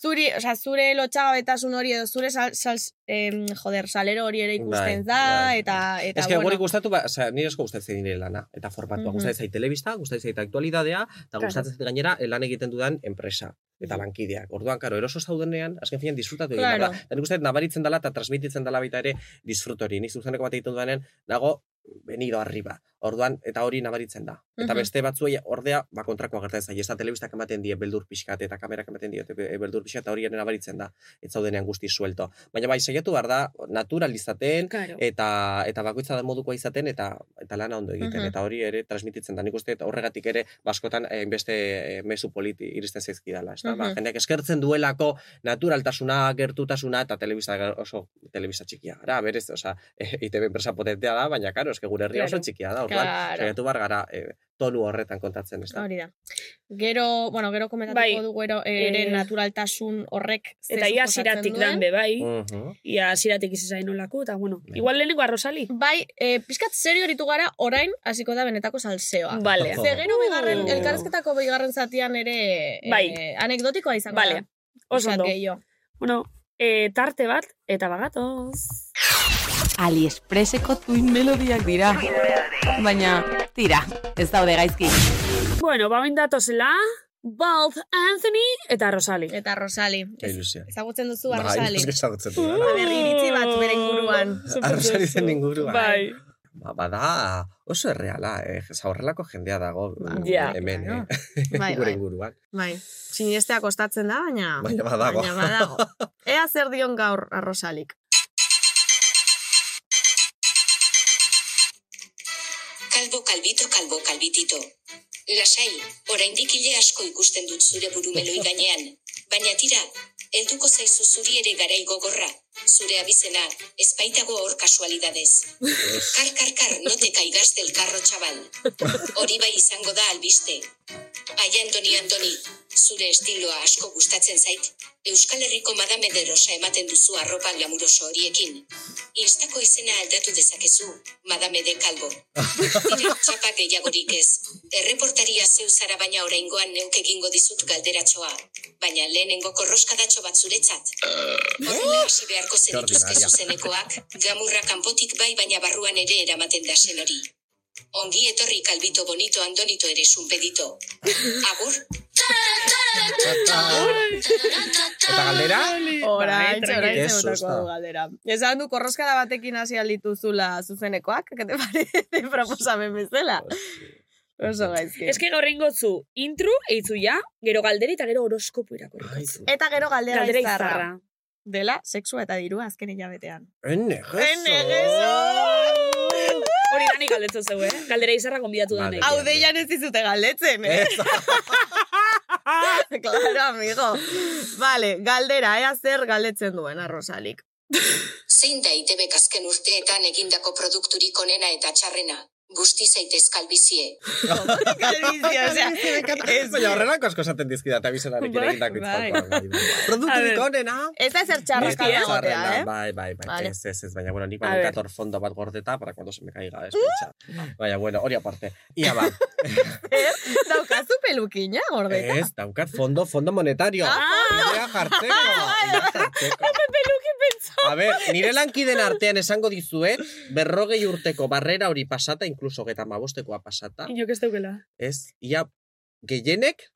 Zuri, osea, zure lotxagabetasun hori edo zure sal, sal, em, joder, salero hori ere ikusten Bai, da, bai, eta, eta Ez que bueno. guri gustatu, ba, oza, nire asko gustatzen nire lana, eta formatua. Mhm. Gustatzen zait telebista, gustatzen zait aktualidadea, eta Claro. gustatzen zait gainera eh, lan egiten dudan enpresa eta lankideak. Orduan, karo, eroso zaudenean, azken finean disfrutatu egin Claro. da. Eta nik uste nabaritzen dela eta transmititzen dela baita ere disfrut hori. Ni zuzeneko bat egiten dudanean, dago venido arriba. Orduan, eta hori nabaritzen da. Eta beste batzuei ordea, ba, kontrakoa gertatzen zaie. Ez da telebistak ematen die beldur pixkat, eta kamerak ematen die beldur pixkat, eta hori nabaritzen da. Ez zaudenean guzti suelto. Baina bai, saiatu behar da, naturalizaten, Claro. eta eta bakoitza da modukoa izaten eta eta lana ondo egiten Mhm. eta hori ere transmititzen da. Nik uste dut horregatik ere baskotan eh, beste eh, mezu politi iristen zaizkidala, ezta? Ba, Mhm. jendeak eskertzen duelako naturaltasuna, gertutasuna eta telebista oso telebista txikia. Ara, berez, osea, <laughs> eh, ITB enpresa potentea da, baina claro, eske gure herria Claro. oso txikia da. Orduan, Claro. saiatu bar gara eh, tonu horretan kontatzen, ezta? Hori da. Gero, bueno, gero komentatuko Bai. dugu ero, ere Eh, naturaltasun horrek Eta ia ziratik dan be, bai. Mhm. Ia ziratik izazain nolako, eta bueno. Bai. Igual lehenengo arrosali. Bai, e, pizkat serio eritu gara, orain hasiko da benetako salseoa. Vale. Oh. Ze gero bigarren, Uh. elkarrezketako bigarren zatian ere Bai. eh, anekdotikoa izango Vale. da. Oso ondo. Bueno, e, tarte bat, eta bagatoz. AliExpresseko tuin melodiak dira. Baina, tira, ez daude gaizki. Bueno, ba datozela, Both Anthony eta Rosali. Eta Rosali. Ilusio. Ezagutzen duzu Bai, Rosali. eske ezagutzen du. A ber, iritzi bat bere inguruan. Arrosari zen inguruan. Bai. Ba, bada, oso erreala, eh? Eza horrelako jendea dago mm, Ja. hemen, eh? Bai, <laughs> gure bai. inguruan. Bai, sinestea kostatzen da, baina... Baina badago. Baina badago. <laughs> Ea zer dion gaur arrosalik. Kalbito kalbo kalbitito. Lasai, oraindik hile asko ikusten dut zure burumeloi gainean. Baina tira, helduko zaizu zuri ere garai gogorra. Zure abizena, espaitago hor kasualidadez. <laughs> Kar, kar, kar, no te caigas del carro, chaval. Hori bai izango da albiste. Ai, Andoni, Andoni, zure estiloa asko gustatzen zait. Euskal Herriko Madame de Rosa ematen duzu arropa glamuroso horiekin. Instako izena aldatu dezakezu, Madame de Calvo. <laughs> Tira, txapa gehiagorik ez. Erreportaria zeu zara baina oraingoan neuk egingo dizut galderatxoa. Baina lehenengo korroskadatxo bat zuretzat. Horrela hasi beharko zenituzke zuzenekoak, gamurra kanpotik bai baina barruan ere eramaten da hori. Ongi etorri kalbito bonito andonito ere sunpedito. Agur? Eta galdera? Orain, orain zemotako galdera. Esan du korroskada batekin hasi aldituzula zuzenekoak, que te parece <laughs> proposamen bezala? Oso gaizki. Ez que gaur ingotzu intro, eitzu ja, gero galderi eta gero horoskopu irakurri. Ai, Eta gero galdera, Galdera izarra. izarra. Dela, sexua eta dirua azken hilabetean. Ene, Hori dani galdetzo zeu, eh? Galdera izarra konbidatu Vale. danek. Hau deian ez dizute galdetzen, eh? <laughs> claro, amigo. Vale, galdera, ea zer galdetzen duen arrosalik. Zein da ITBek azken urteetan egindako produkturik onena eta txarrena? Busti zaitez kalbizie. Kalbizia, osea, Ez, baina horrelako asko esaten dizkida, eta bizonarekin Bai, egindako bai. itzalkoa. Bai, bai. Produkturik onena. Ez da zer txarra egotea, eh? Bai, bai, bai, Vale. ez, ez, ez, baina, bueno, nik A baino ver. kator fondo bat gordeta, para cuando se me caiga espitza. Baina, bueno, hori aparte. Ia ba, Daukazu pelukina, gordeta. ez, daukat fondo, fondo monetario. Ah, Nire jartzeko. jartzeko. A ber, nire lankiden artean esango dizuet, berrogei urteko barrera hori pasata, incluso geta mabostekoa pasata, Inok ez daukela. ez, ia gehienek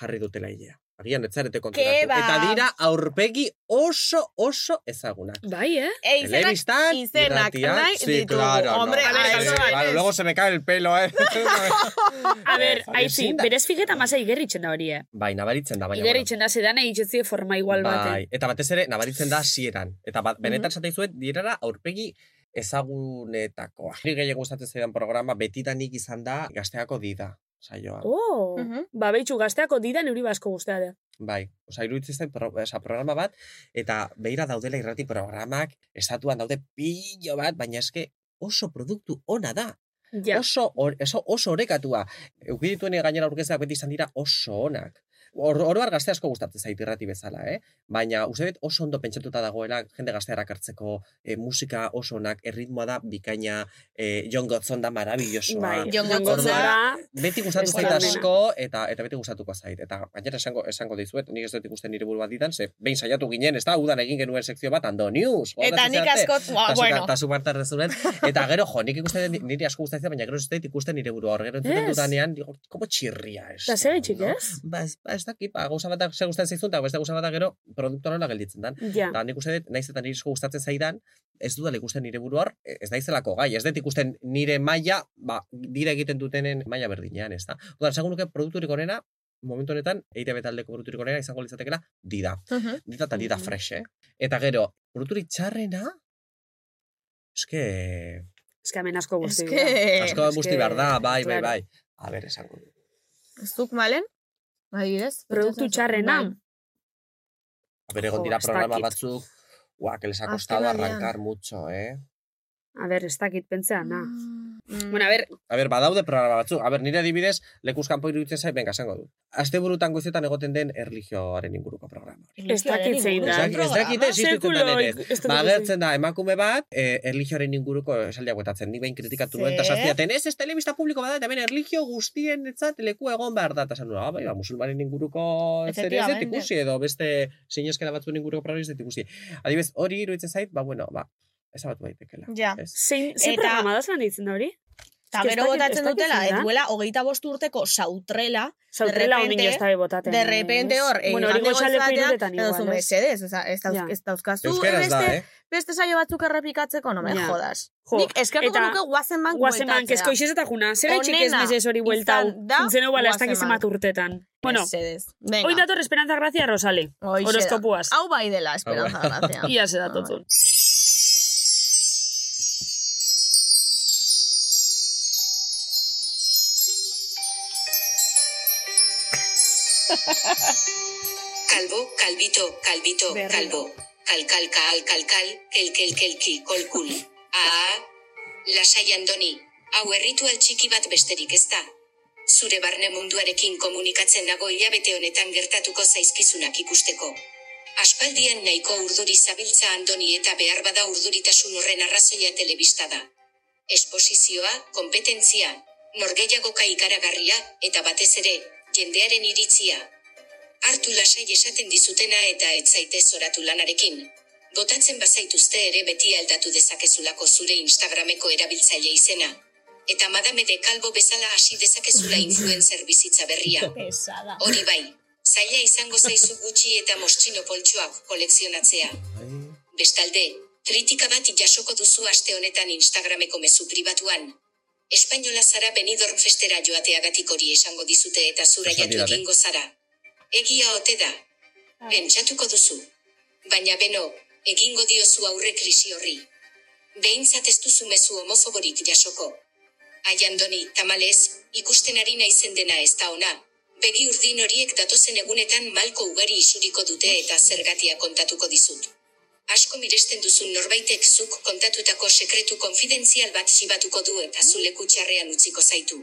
jarri dutela hilea. Agian etzarete Ke konturatu. ba. Eta dira aurpegi oso, oso ezagunak. Bai, eh? E, izenak, Telebistan, izenak nahi sí, ditugu. claro, Hombre, no. a ver, eso claro, luego se me cae el pelo, eh. <laughs> A ber, Eh, aizi, berez fiketa masa igerritzen da hori, eh? Bai, nabaritzen da, baina. Igerritzen da, zedan egitzetzie forma igual baten. Bai, eta batez ere, nabaritzen da hasieran. Eta bat, benetan Mhm. esaten dizuet, dirara aurpegi ezagunetakoa. Niri gehien gustatzen zaidan programa, betidanik izan da, gazteako dida, saioa. Oh, Mhm. ba, behitxu, gazteako didan euri basko guztea da. Bai, oza, iruditzen zen pro, programa bat, eta beira daudela irrati programak, estatuan daude pilo bat, baina eske oso produktu ona da. Ja. Oso, or, oso, oso orekatua. Eukidituen gainera aurkezak beti izan dira oso onak. Or, oroar gazte asko gustatzen zait irrati bezala, eh? Baina uste dut oso ondo pentsatuta dagoela jende gaztearak hartzeko eh, musika oso onak, erritmoa da bikaina, eh, John Gotzon da marabillosoa. Bai, Gotzon Gotzon da- Beti gustatu zait asko, eta eta beti gustatuko zait. Eta gainera esango, esango dizuet, nik ez dut ikusten nire burua didan, ze behin saiatu ginen, ez da, udan egin genuen sekzio bat, ando news. Eta nik asko, bueno. Marta rezuren. Eta gero, jo, nik ikusten niri asko gustatzen, baina gero ez dut ikusten nire burua. Hor, gero entzuten dudanean, digo, como txirria ez. Da zer etxik, ez? Ba, ez, ba, ez dakit, ba, gauza bat ze gustatzen zaizun, eta beste gauza bat da gero, produktu nola gelditzen dan. Ja. Da, nik uste dut, naiz eta asko gustatzen zaidan, ez dudala ikusten nire buru hor, ez naizelako gai, ez dut ikusten nire maila, ba, dira egiten dutenen maila berdinean, ez da. Oda, esango nuke produkturik onena, momentu honetan, eire betaldeko produkturik onena izango litzatekela, dida. Mhm. Dida eta dida fresh, eh? Eta gero, produkturik txarrena, eske, que hemen asko guzti. Eske- asko eske, guzti behar da, bai, bai, bai. A ber, esango. Zuk malen? Adibidez? Produktu txarrena. Bai. A ber, egon dira programa batzuk, Ua, que les ha costado arrancar mucho, eh? A ber, ez dakit pentsea, na. Mm. Bueno, a ber, A ber, badaude programa batzuk. A ber, nire adibidez, lekuz kanpo iruditzen zait, benga, esango du. Aste burutan goizetan egoten den erlijioaren inguruko programa. ez dakit zein da. dakit- ez dakite existitzen da ere. ez dut Ba, ikusi. agertzen da, emakume bat, eh, erlijioaren inguruko esaldiak guetatzen. Nik behin kritikatu nuen, zaztiaten, ez, ez telebista publiko bada, eta ben erlijio guztien etzat leku egon behar da. Eta nuen, ah, bai, ba, musulmanen inguruko zer ez ikusi, edo beste sineskera batzuen inguruko programa ez ikusi. Adibidez, hori iruditzen zait, ba, bueno, ba, ezabatu daitekela. Ja. Ez? Zein, zein Eta- programa da zan ditzen da hori? Eta Ez dakit- botatzen ez dutela, da. ez duela hogeita bost urteko sautrela, Sautrela repente- honin jozta botaten. de repente hor, eh, Bueno, hori igande goxale goiz batean, pirutetan edo zu igual, ez? mesedez, ez, ez dauzkazu, Euskeraz da, eh? beste saio batzuk errepikatzeko, no me Ja. jodas. Jo, Nik eskertuko eta nuke guazen bank Guazen man, kezko izez eta juna. Zer gaitxik ez mesez hori buelta da Funtzionau bala ez dakiz emat urtetan. Bueno, hoy dator Esperanza Gracia Rosale. Da. Horoskopuaz. Hau bai dela, esperanza grazia. <laughs> Ia se datotzun. Calvo, calvito, calvito, calvo. Cal, cal, cal, cal, cal, kel, kel, kelki, kolkul. Ah, lasai andoni, hau erritual txiki bat besterik ez da. Zure barne munduarekin komunikatzen dago hilabete honetan gertatuko zaizkizunak ikusteko. Aspaldian nahiko urduri zabiltza andoni eta behar bada urduritasun horren arrazoia telebista da. Esposizioa, kompetentzia, norgeiagoka ikaragarria, eta batez ere, jendearen iritzia, hartu lasai esaten dizutena eta ez zaitez oratu lanarekin. Botatzen bazaituzte ere beti aldatu dezakezulako zure Instagrameko erabiltzaile izena. Eta madame de kalbo bezala hasi dezakezula <laughs> influencer bizitza berria. Hori bai, zaila izango zaizu gutxi eta mostxino poltsuak kolekzionatzea. Bestalde, kritika bat jasoko duzu aste honetan Instagrameko mezu pribatuan. Espainola zara Benidorm festera joateagatik hori esango dizute eta zuraiatu Kasualidade. egingo zara. Egia ote da. Pentsatuko duzu. Baina beno, egingo diozu aurre krisi horri. Behintzat ez duzu mezu homofoborik jasoko. Aiandoni, tamalez, ikusten ari naizen dena ez da ona. Begi urdin horiek datozen egunetan malko ugari isuriko dute eta zergatia kontatuko dizut. Asko miresten duzun norbaitek zuk kontatutako sekretu konfidentzial bat zibatuko du eta zu leku txarrean utziko zaitu.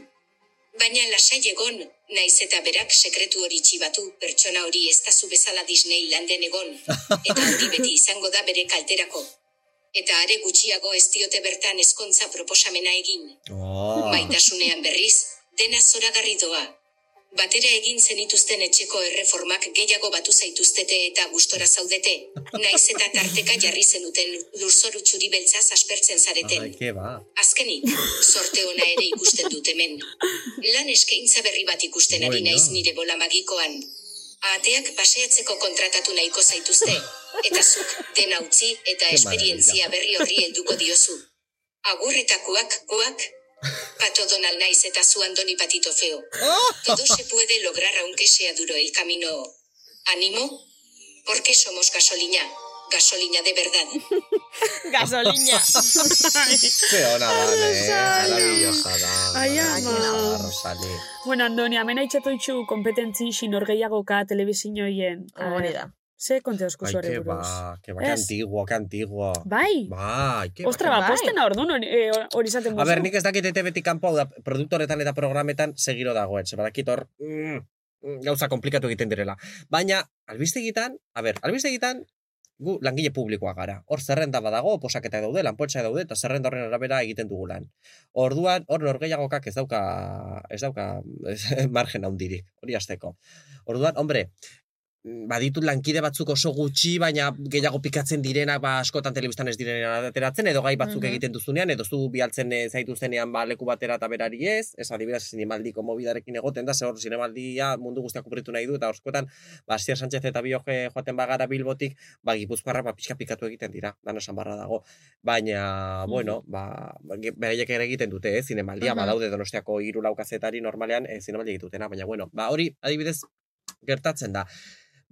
Baina lasai egon, naiz eta berak sekretu hori txibatu, pertsona hori ez da zu bezala Disneylanden egon, eta hori beti izango da bere kalterako. Eta are gutxiago ez diote bertan ezkontza proposamena egin. Maitasunean berriz, dena zoragarri doa. Batera egin zenituzten etxeko erreformak gehiago batu zaituztete eta gustora zaudete, naiz eta tarteka jarri zenuten lurzoru txuri beltzaz aspertzen zareten. Ba. Azkenik, sorte ona ere ikusten dut hemen. Lan eskaintza berri bat ikusten ari naiz nire bola magikoan. Ateak paseatzeko kontratatu nahiko zaituzte, eta zuk dena utzi eta esperientzia berri horri helduko diozu. Agur eta kuak, kuak, Pato Donald naiz eta zu Andoni Patito Feo. <laughs> Todo se puede lograr aunque sea duro el camino. ¿Ánimo? Porque somos gasolina. Gasolina de verdad. <laughs> Gasolina. Ze ona da, eh? Maravillosa da. Ai, ama. Rosali. Bueno, Andoni, hemen haitxatu itxu kompetentzi xinor gehiagoka telebizinoien. Hori da. Ze konte osku Ai, zure que buruz. ba, que ba, que antiguo, que antiguo. Bai? Bai, que ba, Ostra, que ba, postena orduan hori eh, hori izaten A ber, nik ez dakit ete beti kanpo da, produktoretan eta programetan segiro dagoen. Ze badakit hor, mm, mm, gauza komplikatu egiten direla. Baina, albistegitan, a ber, albistegitan, gu langile publikoa gara. Hor zerrenda badago, posaketa daude, lanpotxa daude, eta zerrenda horren arabera egiten dugu lan. Orduan, hor norgeiagokak ez dauka, ez dauka ez, <laughs> margen handirik, hori azteko. Orduan, hombre, baditut lankide batzuk oso gutxi, baina gehiago pikatzen direnak, ba, askotan telebistan ez direnean ateratzen, edo gai batzuk Mhm. egiten duzunean, edo zu bialtzen eh, zaituzenean ba, leku batera eta berari ez, ez adibidez zinemaldiko mobidarekin egoten da, ze hor zinemaldia mundu guztiak kubritu nahi du, eta horskotan, ba, Asier Sánchez eta Bioje joaten bagara Bilbotik, ba, gipuzkoarrak ba, pixka pikatu egiten dira, dan esan barra dago. Baina, bueno, ba, beraiek ere egiten dute, eh, zinemaldia, Mhm. badaude donostiako hiru lau kazetari normalean eh, zinemaldia egitutena, baina, bueno, ba, hori, adibidez, gertatzen da.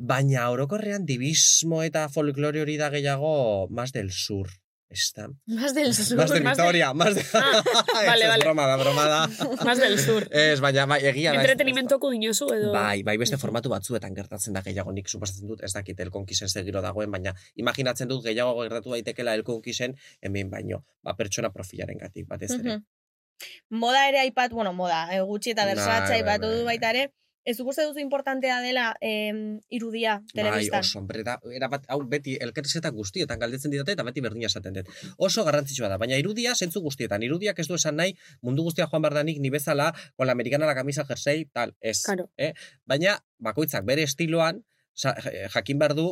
Baina orokorrean dibismo eta folklore hori da gehiago más del sur. Esta. Más del <laughs> sur. Más de Vitoria, más de... Ah, <laughs> vale, vale. broma da, broma da. <laughs> Más del sur. Ez, baina, bai, egia da. ez- Entretenimentoko dinozu edo... Bai, bai beste formatu batzuetan gertatzen da gehiago nik suposatzen dut, ez dakit elkonkisen segiro dagoen, baina imaginatzen dut gehiago gertatu daitekela elkonkisen hemen baino, ba, pertsona profilaren gatik, batez ere. Mhm. Moda ere aipat, bueno, moda, eh, gutxi eta Bai, Versace bai, aipatu du bai. baita ere. Ez duk uste duzu importantea dela em, irudia Bai, telebistan? oso, hombre, da, erabat, hau beti elkerzetan guztietan galdetzen didate eta beti berdina esaten dut. Oso garrantzitsua da, baina irudia zentzu guztietan. Irudiak ez du esan nahi, mundu guztia joan bardanik ni bezala, con la americana la camisa jersey, tal, ez. Claro. Eh? Baina, bakoitzak bere estiloan, eh, jakin behar du,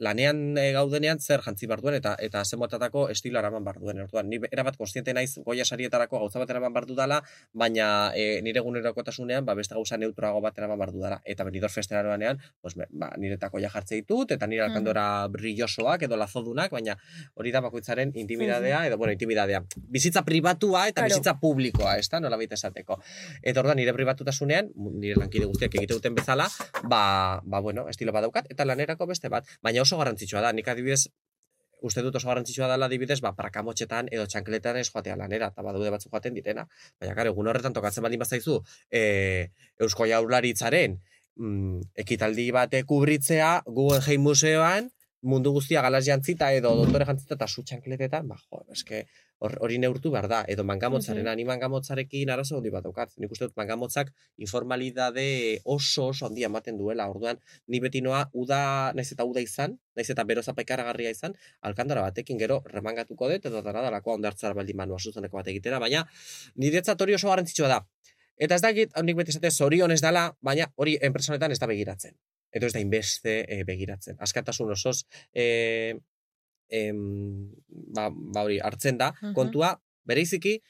lanean e, gaudenean zer jantzi behar duen eta eta zemotatako estilo eraman behar duen. Orduan, ni erabat konstiente naiz goia sarietarako gauza bat eraman behar dudala, baina e, nire egunerokotasunean ba, beste gauza neutroago bat eraman behar dudala. Eta benidor festeraroanean, pues, ba, niretako ja jartze ditut, eta nire alkandora brillosoak edo lazodunak, baina hori da bakoitzaren intimidadea, edo, bueno, intimidadea. Bizitza pribatua eta Claro. bizitza publikoa, ez da, nola baita esateko. Eta orduan, nire pribatutasunean, nire lankide guztiak egite duten bezala, ba, ba, bueno, estilo badaukat, eta lanerako beste bat. Baina oso garrantzitsua da, nik adibidez, uste dut oso garrantzitsua dela adibidez, ba, prakamotxetan edo txankletan ez joatea lanera, eta badaude batzuk joaten direna. Baina, kare, egun horretan tokatzen baldin bazaizu, e, Eusko Jaurlaritzaren mm, ekitaldi bate kubritzea, Guggenheim Museoan, mundu guztia galaz jantzita edo doktore jantzita eta su txankletetan, ba, jo, eske, hor- hori neurtu behar da, edo mangamotzaren, Mhm. ani mangamotzarekin arazo handi bat daukat. Nik uste dut mangamotzak informalidade oso oso handia ematen duela, orduan, ni beti noa, uda, naiz eta uda izan, naiz eta bero zapaikaragarria izan, alkandora batekin gero remangatuko dut, edo dara dalako ondartzara baldin manua zuzeneko bat egitera, baina niretzat hori oso garrantzitsua da. Eta ez dakit, hau nik beti esate zorion ez dela, baina hori enpresonetan ez da begiratzen. Edo ez da inbeste e, begiratzen. Askatasun osoz, e, em, ba, ba hori, hartzen da, Mhm. kontua, bereiziki,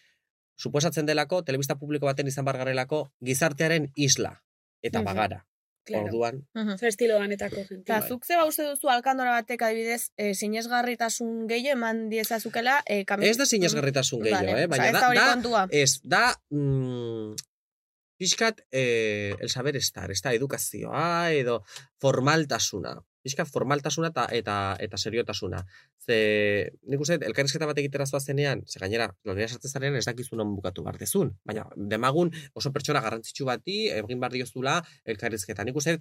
suposatzen delako, telebista publiko baten izan bargarelako, gizartearen isla. Eta Mhm. bagara. Claro. Orduan. Zer estilo danetako gente. Eta Bai. zuk zeba uste duzu alkandora batek adibidez e, sinesgarritasun gehiago eman diezazukela e, kami... ez da sinesgarritasun gehiago, Vale, eh? Baina da, da. Ez, da, mm, pixkat, eh, el saber estar, ez da, edukazioa, edo formaltasuna. Pixkat formaltasuna eta, eta, eta seriotasuna. Ze, nik uste, elkarrizketa bat egitera zenean, ze gainera, lanera sartzen zarean ez dakizu non bukatu behar dezun. Baina, demagun oso pertsona garrantzitsu bati, egin behar diozula elkarrizketa. Nik uste,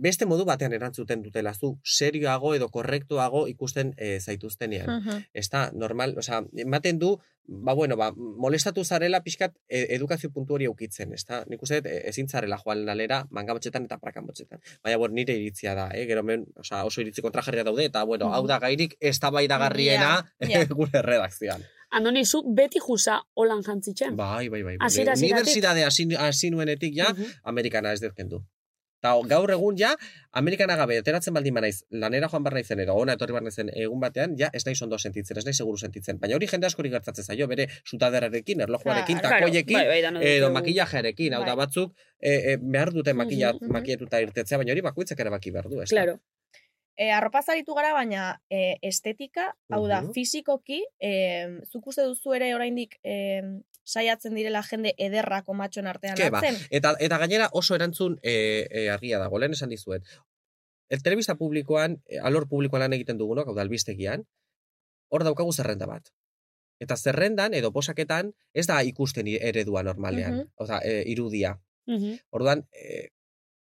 beste modu batean erantzuten dutela zu, serioago edo korrektuago ikusten e, zaituztenean. Mhm. Ez da, normal, osea, ematen du, ba, bueno, ba, molestatu zarela pixkat e, edukazio puntu hori eukitzen, ez da? Nik uste e, ezin zarela joan lalera mangamotxetan eta prakamotxetan. Baina, bueno, nire iritzia da, eh? gero men, osea, oso iritzi kontrajarria daude, eta, bueno, hau da gairik ez da garriena Ja, ja. <laughs> gure redakzioan. Andoni, zu beti juza holan jantzitzen. Bai, bai, bai. Hasiera, hasieratik. Unibertsitate hasi, nuenetik ja, Mhm. Amerikana ez dut kendu. Ta gaur egun ja, Amerikana gabe, ateratzen baldin banaiz, lanera joan barra izen, edo ona etorri barra izen egun batean, ja, ez naiz ondo sentitzen, ez naiz seguru sentitzen. Baina hori jende askori gertatzen zaio, bere sutaderrarekin, erlojuarekin, Claro, takoiekin, bai, bai, edo makillajearekin, hau da Bai. batzuk, e, e, behar dute makilla, Mhm, mhm. makillatuta irtetzea, baina hori bakoitzak erabaki behar du, ez? Claro. E, arropa zaritu gara, baina e, estetika, hau da, Mhm. fizikoki, e, zuk uste duzu ere oraindik e, saiatzen direla jende ederrako matxon artean Ke ba, hartzen. eta, eta gainera oso erantzun e, e, argia dago, lehen esan dizuet. El telebista publikoan, e, alor publikoan lan egiten dugunok, hau da, albistegian, hor daukagu zerrenda bat. Eta zerrendan, edo posaketan, ez da ikusten eredua normalean, Mhm. Oza, e, irudia. Mhm. Orduan, e,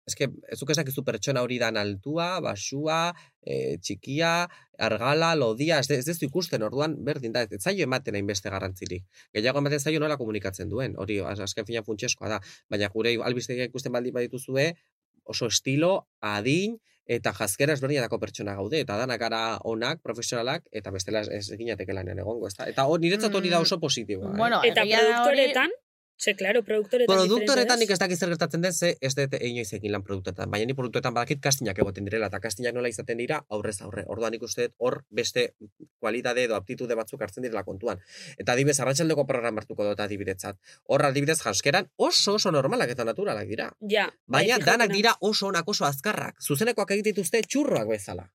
eske, ezuk ez dakizu pertsona hori dan altua, basua, e, txikia, argala, lodia, ez, de- ez dezu ikusten, orduan, berdin da, ez zaio ematen hainbeste garrantzirik. Gehiago ematen zaio nola komunikatzen duen, hori az- azken fina funtseskoa da, baina gure albistegia ikusten baldin badituzue, oso estilo, adin, eta jazkera ezberdinetako pertsona gaude, eta danak gara onak, profesionalak, eta bestela ez, ez eginateke lanean egongo, ezta? Eta hor, niretzat hori da oso positiboa. eh? Bueno, Eta da hori- produktoretan, ze, claro, produktoretan Produktoretan nik ez dakit zer gertatzen den, ze ez dut inoiz egin lan produktoretan. Baina ni produktoretan badakit kastinak egoten direla, eta kastinak nola izaten dira aurrez aurre. Orduan nik uste hor beste kualitate edo aptitude batzuk hartzen direla kontuan. Eta adibidez, arratsaldeko programa hartuko dut adibidetzat. Hor adibidez jaskeran oso oso normalak eta naturalak dira. Ja. Baina bai, danak fijatena. dira oso onak oso azkarrak. Zuzenekoak egiten dituzte txurroak bezala.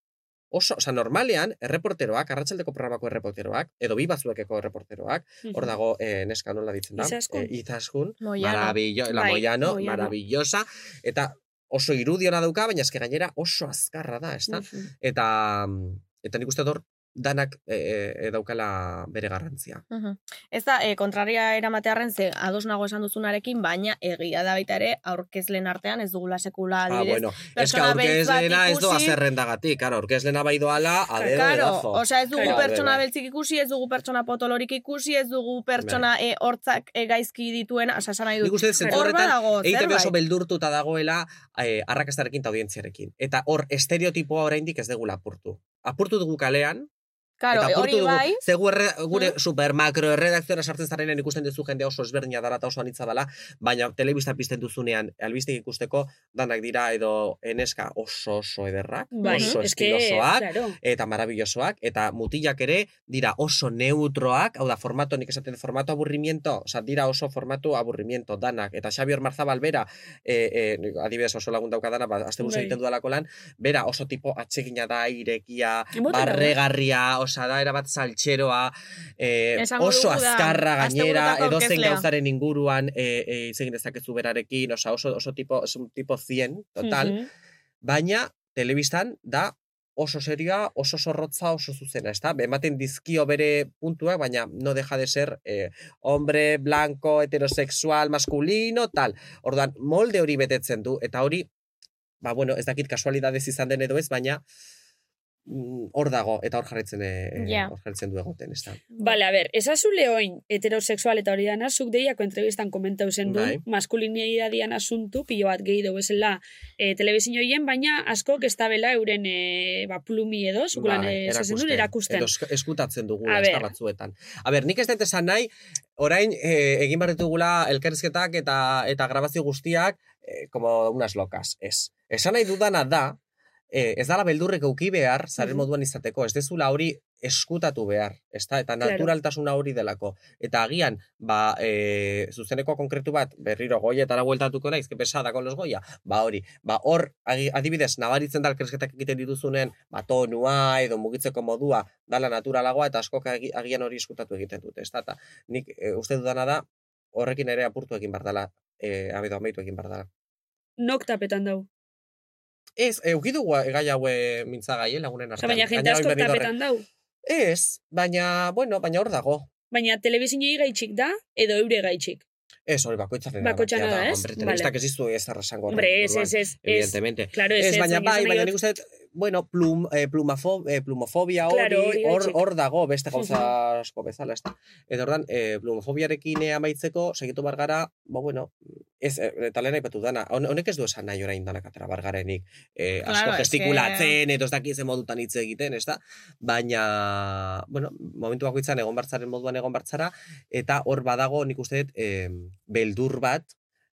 Oso, oza, normalean, erreporteroak, arratsaldeko programako erreporteroak, edo bi batzuekeko erreporteroak, hor Mhm. dago, eh, neska nola ditzen da? Izaskun. Eh, Izaskun. Maravillo, la Bai, Moyano, Moyano. maravillosa, eta oso irudiona dauka, baina eske gainera oso azkarra da, ezta? Mhm. Eta, mm, eta nik uste dut danak e, e, daukala bere garrantzia. Mhm. Ez da, e, kontraria eramatearren ze ados nago esan duzunarekin, baina egia da baita ere aurkezlen artean ez dugula sekula Ah, adibidez. bueno, pertsona beltz bat aurkezlena ez doa zerrendagatik, claro, aurkezlena bai doala, a dedo Claro, osea ez dugu Claro, pertsona bai. beltzik ikusi, ez dugu pertsona potolorik ikusi, ez dugu pertsona e, hortzak e, gaizki dituen, osea esan nahi dut. Nik uste horretan, EITB oso beldurtuta dagoela eh, arrakastarekin eta audientziarekin. Eta hor, estereotipoa oraindik ez degula apurtu. Apurtu dugu kalean, Claro, eta hori bai, ze gu erre, gure Mm. super makro erredakzioa sartzen zarenean ikusten duzu jende oso ezberdina dara eta oso anitza dela, baina telebista pizten duzunean, albistek ikusteko, danak dira edo eneska oso oso ederrak, Bai, oso estilosoak, claro. eta maravillosoak, eta mutilak ere dira oso neutroak, hau da, formato, nik esaten formato aburrimiento, oza, dira oso formato aburrimiento, danak, eta Xabior Marzabal bera, e, e, adibidez oso lagun dauka dana, ba, azte Bai. egiten dudalako lan, bera oso tipo atsegina da, irekia, Emoten da, barregarria, osa da, erabat saltxeroa, e, oso azkarra gainera, aurkezlea. gauzaren inguruan, e, e, hitz egin dezakezu berarekin, osa oso, oso tipo, es un tipo 100, total, Mhm. baina telebistan da oso serioa, oso zorrotza, oso zuzena, ezta? Ematen dizkio bere puntuak, baina no deja de ser eh, hombre, blanco, heterosexual, masculino, tal. Orduan, molde hori betetzen du, eta hori, ba, bueno, ez dakit kasualidadez izan den edo ez, baina mm, hor dago, eta hor jarraitzen, eh, Ja. hor jarraitzen du egoten, ez da. Vale, a ver, esazu lehoin heterosexual eta hori dana, zuk deiako entrevistan komentau zen du, Bai. maskulinidadian asuntu, pilo bat gehi dugu esela e, telebizinoien, baina askok ez tabela euren e, ba, plumi edo, zukulan Bai, e, zezen duen erakusten. Edo esk- eskutatzen dugu A ezta ber. batzuetan. A ber, nik ez dut esan nahi, orain eh, egin behar ditugula elkarrizketak eta eta grabazio guztiak eh, como unas locas, ez. Esan nahi dudana da, eh, ez dala beldurrik euki behar, zaren Mhm. moduan izateko, ez dezula hori eskutatu behar, ezta? Eta naturaltasuna hori delako. Eta agian, ba, e, zuzeneko konkretu bat, berriro goietara bueltatuko naiz, que pesada con los goia, ba hori, ba hor, adibidez, nabaritzen da elkersketak egiten dituzunen, ba tonua edo mugitzeko modua dala naturalagoa, eta askok agi- agian hori eskutatu egiten dute, ezta? Eta nik e, uste dudana da, horrekin ere apurtu egin bar dela, e, abedo amaitu egin bar dela. Nok tapetan dau. Ez, eukidugu gai haue mintzagai, eh, lagunen artean. baina jente horre- tapetan dau. Ez, baina, bueno, baina hor dago. Baina telebizinoi gaitxik da, edo eure gaitxik. Ez, hori bakoitzaren Bakoitzana erabakia da, ez? Hombre, Vale. telebistak ez dizu ez arrasango Hombre, ez, ez, ez. Evidentemente. Claro, ez, Ez, baina bai, baina nik uste, bueno, plum, eh, plumafo, eh, plumofobia Claro, hori, hor, hor dago beste gauza asko bezala, ez da. Eta ordan, eh, plumofobiarekin eh, amaitzeko, segitu bargara, ba, bueno, ez, eh, eta lehen aipatu dana, hon- honek ez du esan nahi orain danak atera bargarenik, eh, asko Claro, es gestikulatzen, edo ez dakit ze modutan hitz egiten, ez da. Baina, bueno, momentu bakoitzan egon bartzaren moduan egon bartzara, eta hor badago nik uste dut, eh, beldur bat,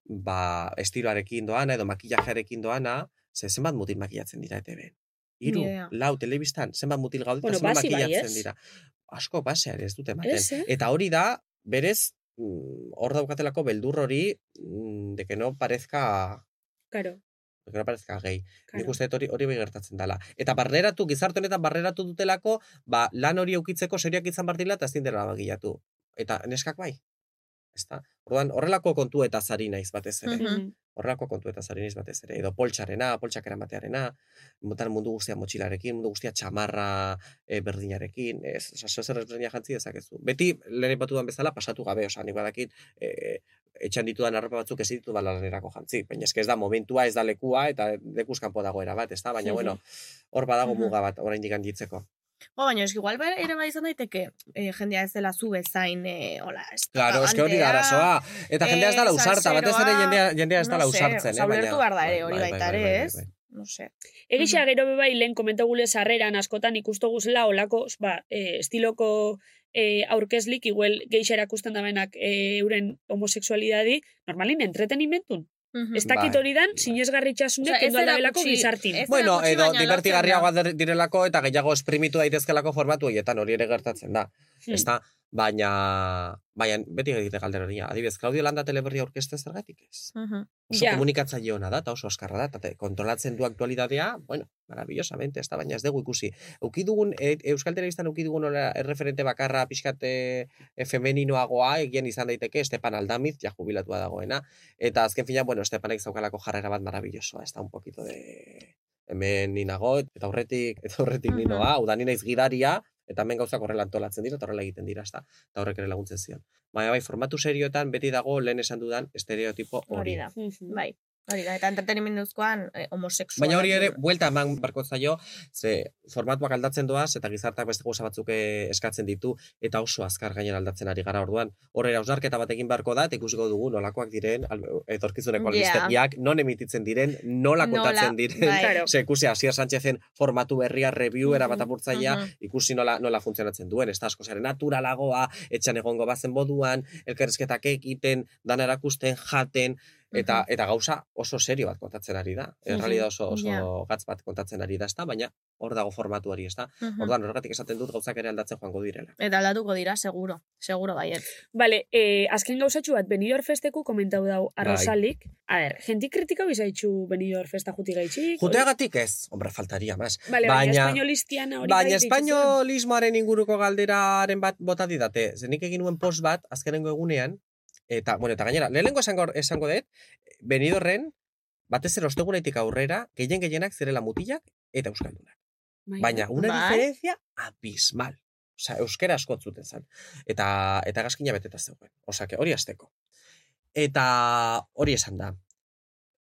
ba, estiloarekin doana, edo makillajearekin doana, ze zenbat mutil makillatzen dira ETV-en. Hiru, Ni idea. lau, telebistan, zenbat mutil gaude, Bueno, zenbat bai, makillatzen ez? dira. Asko pasean ez dute ematen. Eh? Eta hori da, berez, mm, hor daukatelako beldur hori, mm, de que no parezca Claro, de que no parezca gay. Nik claro. uste dut hori hori bai gertatzen dela. Eta barneratu, gizarte honetan barneratu dutelako, ba, lan hori eukitzeko seriak izan bartila eta ezin dela bagilatu. Eta neskak bai. Ezta? Orduan, horrelako kontu eta zari naiz batez ere. Mhm. Mhm. Horrelako kontu eta zari naiz batez ere. Edo poltsarena, poltsak eramatearena, mutan mundu guztia motxilarekin, mundu guztia txamarra e, berdinarekin, ez, oza, zer ezberdina jantzi dezakezu. Beti, lehen ipatu dudan bezala, pasatu gabe, oza, nik badakit, e, etxan ditudan arropa batzuk ez ditu bala lanerako jantzi. Baina ez da momentua, ez da lekua, eta lekuz kanpo dagoera bat, ez da? Baina, Mhm. bueno, hor badago Mhm. muga bat, orain dikan ditzeko. Jo, baina eski igual bai- ere bai izan daiteke eh, jendea ez dela zu bezain, eh, hola, ez Claro, eske hori arazoa. Eta jendea ez da eh, lausarta, batez ere jendea, jendea ez da no sé, lausartzen, osea, eh? ulertu behar da ere, bai, hori bai, baita bai, ere, ez? No sé. Egisa gero be bai lehen komentau gule sarreran askotan ikusto guzela olako, ba, e, estiloko e, aurkezlik, igual geixa erakusten da benak e, euren homoseksualidadi, normalin entretenimentun. Ez dakit Bai. hori dan, sinesgarritxasunek Osea, ez kendu aldabelako erakutsi- gizartin. Bueno, edo divertigarriagoa direlako eta gehiago esprimitu daitezkelako formatu horietan hori ere gertatzen da. Hmm. Ez da, baina, baina beti egite galdera hori. Adibidez, Claudio Landa teleberria aurkezte zergatik ez. da. Mhm. Oso Ja. komunikatzaile ona da, eta oso askarra da, eta kontrolatzen du aktualidadea, bueno, maravillosamente, ez da, baina ez dugu ikusi. Euki dugun, e, Euskal Telebistan euki dugun erreferente bakarra pixkat e, femeninoagoa, egien izan daiteke, Estepan Aldamiz, ja jubilatua dagoena, eta azken fina, bueno, Estepanek zaukalako jarrera bat maravillosoa, ez da, un poquito de hemen ninago, eta horretik, eta horretik Mhm. ninoa, hau da ni naiz gidaria, eta hemen gauzak horrela antolatzen dira, eta horrela egiten dira, ezta? Eta horrek ere laguntzen zion. Baina bai, formatu serioetan beti dago lehen esan dudan estereotipo hori. Hori da. Bai. Hori da, eta entretenimenduzkoan eh, homosexual. Baina hori ere, buelta eman barko zaio, ze formatuak aldatzen doaz, eta gizartak beste gauza batzuk eh, eskatzen ditu, eta oso azkar gainen aldatzen ari gara orduan. Horre, ausnarketa bat egin beharko da, eta ikusiko dugu nolakoak diren, etorkizuneko albistegiak, non emititzen diren, nola Nola, kontatzen diren, bai. Ze ikusi Asier Sánchezen formatu berria, review, era bat Mhm, apurtzailea, mhm. ikusi nola, nola funtzionatzen duen, ez da asko zare naturalagoa, etxan egongo bazen moduan, elkarrezketak egiten, dana erakusten, jaten, eta, eta gauza oso serio bat kontatzen ari da. Errealidad oso, oso Ja. gatz bat kontatzen ari da, ez da, baina hor dago formatu hori, ez da. Mhm. Orduan, horregatik esaten dut gauzak ere aldatzen joango direla. Eta aldatuko dira, seguro. Seguro baiet. Vale, eh, azken gauzatxu bat, Benidorm festeku komentau dau Bai. arrozalik. A ber, jentik kritikau izaitxu Benidorm festa juti gaitxik. Juteagatik ez, hombre, faltaria, mas. Vale, baina, baina- espainolistiana hori Baina bai espainolismoaren inguruko galderaren bat bota didate. Zenik egin nuen post bat, azkenengo egunean, eta, bueno, eta gainera, lehenengo esango, esango dut, benidorren, batez ere ostegunetik aurrera, gehien gehienak zirela mutilak eta euskaldunak. Bai, Baina, una Bai. diferencia abismal. Osea, euskera asko zuten zen. Eta, eta gaskina beteta zegoen. Que hori azteko. Eta hori esan da.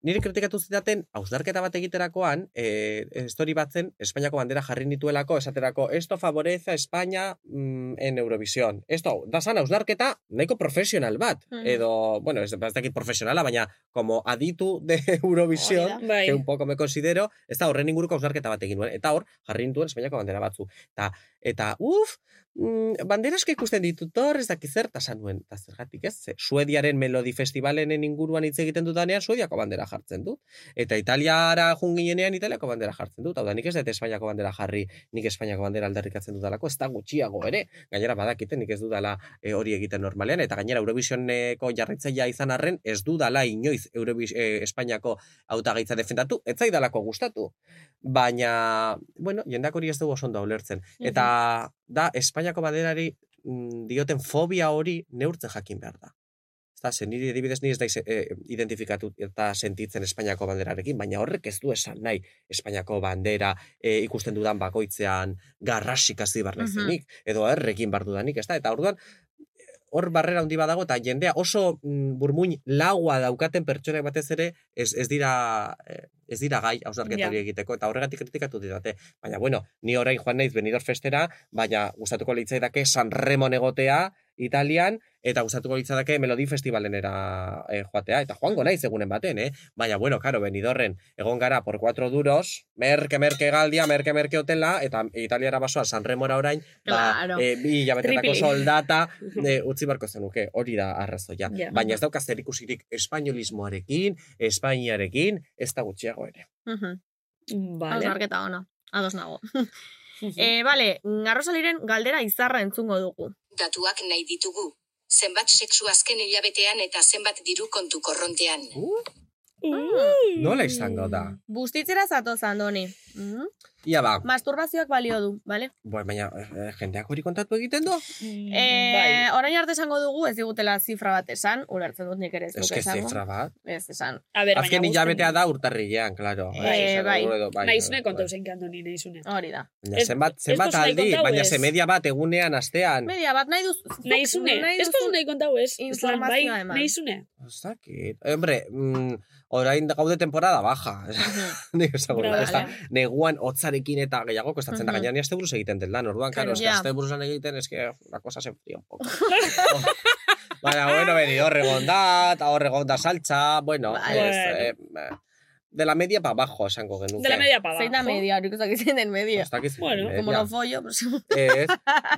Nire kritikatu zidaten, hausnarketa bat egiterakoan, e, story batzen, Espainiako bandera jarri nituelako, esaterako, esto favorece a España mm, en Eurovisión. Esto, da zan hausnarketa nahiko profesional bat. Mhm. Edo, bueno, ez, ez dakit profesionala, baina como aditu de <laughs> Eurovisión, Bai. que un poco me considero, ez da horren inguruko hausnarketa bat egin nuen. Eta hor, jarri nituen Espainiako bandera batzu. Eta, eta uf, mm, bandera asko ikusten ditut hor, ez dakit zer, eta esan nuen, eta zergatik ez, ze, Suediaren Melodi Festivalenen inguruan hitz egiten dudanean, Suediako bandera jartzen dut. Eta Italiara jun ginenean Italiako bandera jartzen dut. Hau da, nik ez dut Espainiako bandera jarri, nik Espainiako bandera aldarrikatzen dudalako, ez da gutxiago ere. Gainera badakite, nik ez dudala e, hori egiten normalean, eta gainera Eurovisioneko jarritzailea izan arren, ez dudala inoiz Eurovis, e, Espainiako hautagaitza defendatu, ez zaidalako gustatu. Baina, bueno, jendak hori ez dugu oso ondo ulertzen. Eta da, Espainiako banderari mm, dioten fobia hori neurtzen jakin behar da. Eta zen niri adibidez ni ez daiz e, identifikatu eta sentitzen Espainiako banderarekin, baina horrek ez du esan nahi Espainiako bandera e, ikusten dudan bakoitzean garrasik hasi bar naizenik, edo errekin bar dudanik, ez da? Eta orduan, hor barrera handi badago, eta jendea oso mm, burmuin laua daukaten pertsonak batez ere, ez, ez dira eh, ez dira gai hausnarketa Ja. hori egiteko, eta horregatik kritikatu didate. Baina, bueno, ni orain joan naiz Benidorm festera, baina gustatuko litzaidake San Remon egotea, Italian, eta gustatuko litzadake Melodi Festivalenera eh, joatea, eta joango naiz egunen baten, eh? Baina, bueno, karo, Benidorren, egon gara por 4 duros, merke, merke galdia, merke, merke hotela, eta Italiara basoa San Remora orain, ba, Claro. eh, bi hilabetetako soldata <laughs> eh, utzi barko zenuke, hori da arrazoia. Ja. Baina ez daukaz ikusirik espainolismoarekin, Espainiarekin, ez da gutxiago ere. Mhm. Vale. Hausnarketa ona. Ados nago. <laughs> Eh, bale, Arrosaliren galdera izarra entzungo dugu. Datuak nahi ditugu. Zenbat sexu azken hilabetean eta zenbat diru kontu korrontean. Nola izango da? Bustitzera zatoz, Andoni. Mhm. Ia ba, Masturbazioak balio du, bale? Bueno, baina eh, jendeak hori kontatu egiten du? Eh, bai. orain arte esango dugu, ez digutela zifra bat esan, ulertzen dut nik ere ez que esango. zifra bat. Ez esan. A ber, Azken hilabetea da urtarrilean, claro. Eh, Esango bai. edo, bai, Naizune bai. kontau zein kandoni naizune. Hori da. Baina zenbat, zenbat aldi, kontau, baina ze media bat egunean, astean. Media bat nahi zuk Naizune, ez duzu nahi kontau ez? informazioa bai, eman. Naizune. Ez dakit. Hombre, mm, orain gaude temporada baja. <laughs> Nik Bravo, nuke, ez da, vale. neguan hotzarekin eta gehiago kostatzen da Mhm. gainean ni buruz egiten den lan, orduan, Claro, claro, aste buruz egiten, eske la cosa se fría un poco. <laughs> Baina, bueno, beni, horre da, eta horre da saltza, bueno, Vale. es, eh, de la media para abajo, esango genuke. De la media pa Zein da abajo. media, horik ezak zein den media. Dakit zein Bueno, media. Como no follo, pues... Ez,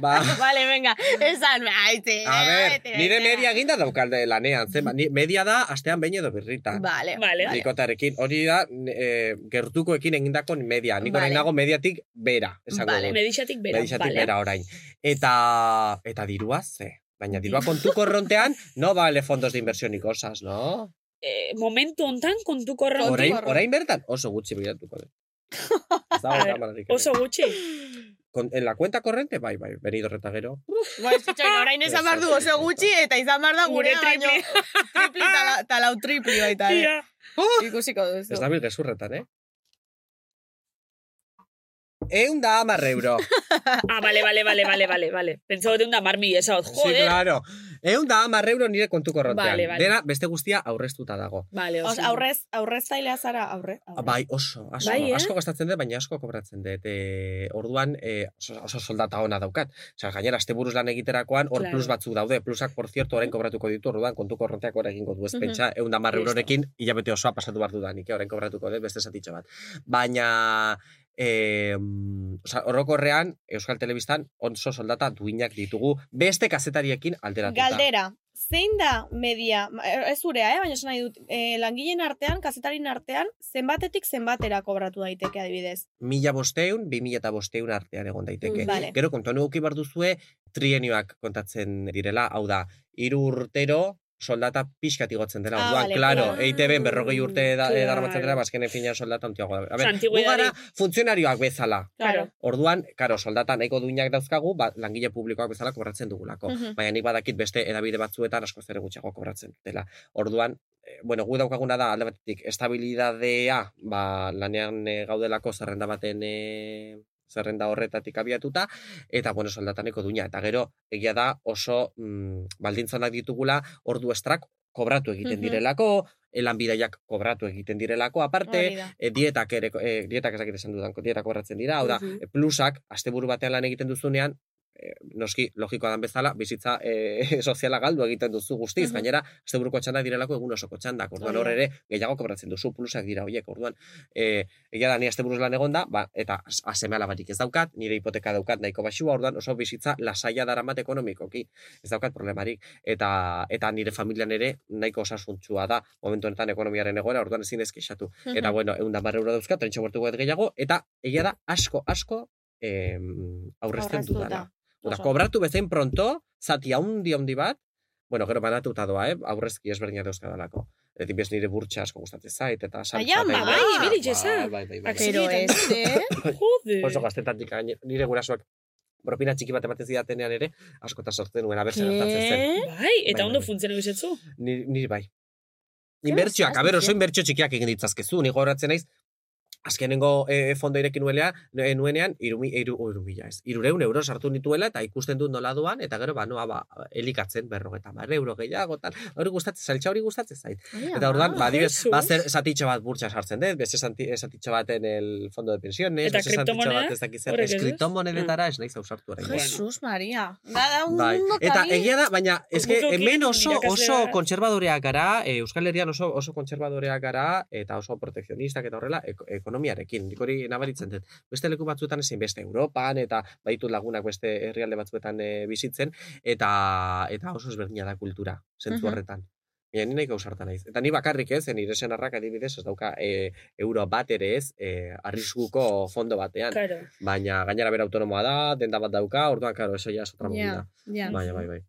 ba, vale, venga, esan, aite. A ber, aite, nire media eginda daukalde lanean, zen, ni- media da astean behin edo birritan. Vale, Vale. Nikotarekin, hori da e, gertukoekin egindako media. Nik orain Vale. nago mediatik bera, esango Vale. Medixatik bera. Medixatik vale. bera orain. Eta, eta dirua ze. Baina dirua kontu korrontean, no vale fondos de inversión y cosas, no? Eh, momentu hontan kontu korronti. Orain, orain bertan oso gutxi bilatuko dut. Kamararik. <laughs> Oso gutxi. Con, en la cuenta corrente, bai, bai, benido reta gero. Bai, zitxoin, orain esan behar du oso gutxi, eta izan behar da Gure gure baino. Tripli, tala, talau tripli baita. eh. <laughs> Ia. Ikusiko duzu. Ez da bil gezurretan, eh? Eun da amar euro. <laughs> Ah, vale, vale, vale, vale, vale, vale. Pentsau de un damar mi esa, Sí, joder. claro. Eun da amar euro nire kontu korrontean. Vale, vale. Dena beste guztia aurreztuta dago. Vale, Os, oso. aurrez, aurrez zailea zara, aurre. aurre. Bai, oso, asko, Bai, eh? asko gastatzen dut, baina asko kobratzen dut. E, orduan, e, oso, oso soldata ona daukat. Osea, gainera, aste buruz lan egiterakoan, hor Claro. plus batzuk daude. Plusak, por cierto, orain kobratuko ditu, orduan, kontu korronteak orain egingo du ez pentsa, eun da mar Listo. eurorekin, hilabete osoa pasatu behar dudanik, eh, orain kobratuko dut, beste zatitxo bat. Baina, e, oza, orokorrean, Euskal Telebistan, onso soldata duinak ditugu, beste kazetariekin alderatuta. Galdera, zein da media, ma- ez zurea, eh? baina esan nahi dut, eh, langileen artean, kazetarin artean, zenbatetik zenbatera kobratu daiteke adibidez. mila bosteun, bi mila eta bosteun artean egon daiteke. Mm, vale. Gero, kontuan eduki behar duzue, trienioak kontatzen direla, hau da, hiru urtero, soldata pixkat igotzen dela. Ah, Orduan, vale, claro, claro. EITB berrogei urte da, Claro. daramatzen dela, bazkenen fina soldata ontiago da. A ber, gara funtzionarioak bezala. Claro. Orduan, karo, soldata nahiko duinak dauzkagu, ba, langile publikoak bezala kobratzen dugulako. Mhm. Baina nik badakit beste edabide batzuetan asko ere gutxiago kobratzen dela. Orduan, eh, bueno, gu daukaguna da alde batetik estabilidadea, ba, lanean eh, gaudelako zerrenda baten eh, zerrenda horretatik abiatuta, eta, bueno, soldataneko duina. Eta gero, egia da oso mm, baldintzanak ditugula, ordu estrak kobratu egiten direlako, elanbidaiak kobratu egiten direlako, aparte, e, dietak ere, e, dietak ezakit esan dudan, dietak kobratzen dira, hau da, plusak, asteburu batean lan egiten duzunean, noski, logikoa dan bezala, bizitza e, <laughs> soziala galdu egiten duzu guztiz, Mhm. gainera, asteburuko txandak direlako egun osoko txandak, orduan hor ere, gehiago kobratzen duzu, plusak dira horiek, orduan, e, egia da, ni asteburuz lan egonda, ba, eta aseme alabarik ez daukat, nire hipoteka daukat nahiko basua, orduan oso bizitza lasaia daramat ekonomikoki, ez daukat problemarik, eta eta nire familian ere nahiko osasuntsua da, momentu honetan ekonomiaren egoera, orduan ezin ez kexatu. Eta bueno, egun da euro dauzkat, trentxo bortu bat gehiago, eta egia da asko, asko em, aurrezten Aurreztuta. dudala. Oso. kobratu bezain pronto, zati haundi haundi bat, bueno, gero banatuta doa, eh? aurrezki ezberdina dauzkadalako. Eta bez nire burtsa asko gustatzen zait, eta saltza. Ai, ama, eta- bai, Bai, ibili esan. Bai, bai, bai. Pero este... Joder. Oso gaztetatik nire gurasoak propina txiki bat ematen zidatenean ere, askota sortzen nuen, abertzen gertatzen zen. Bai, eta Bai, ondo bai. funtzionatu izetzu. Ni, niri bai. Inbertsioak, zehaztu a ber, oso inbertsio txikiak egin ditzazkezu, ni goratzen naiz, azkenengo e, fondo ireki nuelea, e, nuenean, irumi, iru, oh, irumila ez, irureun euro sartu nituela, eta ikusten dut nola duan, eta gero, ba, noa, ba, elikatzen berrogeta, mar euro gehiago, tal, hori gustatzen, saltxa hori gustatzen zait. Eta orduan, ba, Jesus. <laughs> ba, zer zatitxo bat burtsa sartzen dut, beste zanti- zatitxo bat en el fondo de pensiones, Eta beste zatitxo kriptomoneda? bat ez dakiz zer, Horrek ez ez ez? kriptomonedetara ez naiz ausartu orain. Jesus Maria. Da, da, un Bai. Eta egia da, baina eske hemen oso oso kontserbadoreak gara, e, Euskal Herrian oso oso kontserbadoreak gara eta oso protekzionistak eta horrela ekonomiarekin. Nik hori nabaritzen dut. Beste leku batzuetan ezin beste Europan eta baitu lagunak beste herrialde batzuetan e, bizitzen eta eta oso ezberdina da kultura zentzu Mhm. horretan. Baina ni nahiko ausarta naiz. Eta ni bakarrik ez, nire senarrak adibidez ez dauka e, euro bat ere ez, e, arriskuko fondo batean. Claro. Baina gainera bera autonomoa da, denda bat dauka, orduan, karo, eso ya es otra movida. Ja, ja. Baina, bai, bai.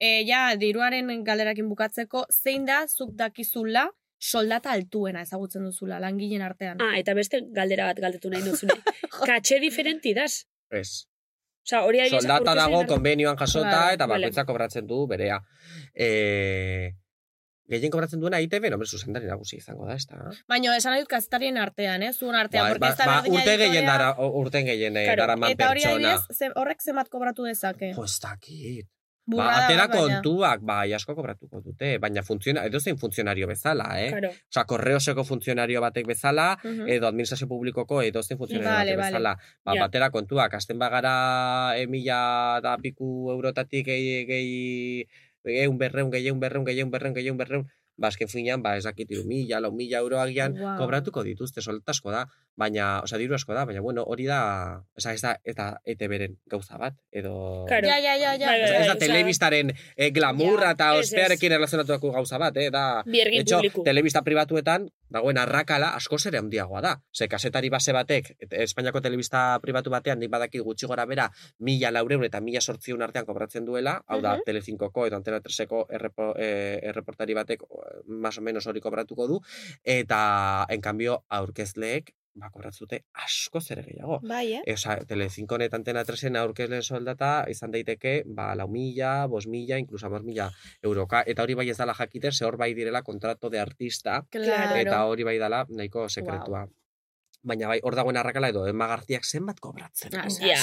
E, ja, diruaren galderakin bukatzeko, zein da zuk dakizula soldata altuena ezagutzen duzula langileen artean? Ah, eta beste galdera bat galdetu nahi duzune. <laughs> Katxe diferenti das? Ez. Osa, hori Soldata dago konbenioan jasota Vale, eta vale. bakoitzak kobratzen du berea. E, gehien kobratzen duena ITB, no, zuzendari nagusi izango da, ez da? Baina esan nahi dut kazetarien artean, eh? Zuen artean, Ba, porque ba, ez da ba, urte gehien dara, urten gehien eh, Claro, daraman Eta hori pertsona. adibidez, horrek zenbat kobratu dezake? Jo, ez dakit. Ba, atera bat, baina. kontuak, bai, asko kobratuko dute, baina funtziona, edo zein funtzionario bezala, eh? Claro. Osa, korreoseko funtzionario batek bezala, Mhm. edo administrazio publikoko edo zein funtzionario Vale, batek vale. bezala. Ba, Ja. batera kontuak, azten bagara e, mila da piku eurotatik gehi, gehi, eun berreun, gehi eun berreun, gehi eun berreun, gehi eun berreun, ba, azken finean, ba, ez dakit iru mila, lau mila euroagian, Wow. kobratuko dituzte, soltasko da, baina, osea, diru asko da, baina, bueno, hori da, osea, ez da, ez da ETB-ren gauza bat, edo... Claro. Ja, ja, ja, ja. Ez, da telebistaren eh, glamurra Ja, eta ez. ospearekin erlazionatuako gauza bat, eh? Da, Biergin hecho, publiku. telebista pribatuetan, dagoen arrakala asko ere handiagoa da. Ze kasetari base batek, et- Espainiako telebista pribatu batean, nik badakit gutxi gora bera, mila laureun eta mila sortziun artean kobratzen duela, hau da, Mhm. Telefinkoko edo Antena 3eko errepo, eh, erreportari batek, eh, más o menos hori kobratuko du, eta, en cambio, aurkezleek, ba, kobratzute asko zer gehiago. Bai, eh? Osa, Telecinco eta Antena 3en aurkezle soldata izan daiteke, ba, lau mila, bos mila, incluso amar mila euroka. Eta hori bai ez dala jakiter, ze hor bai direla kontrato de artista, Claro. eta hori bai dala nahiko sekretua. Baina bai, hor dagoen arrakala edo Emma Garziak zenbat kobratzen. Ah, Ja.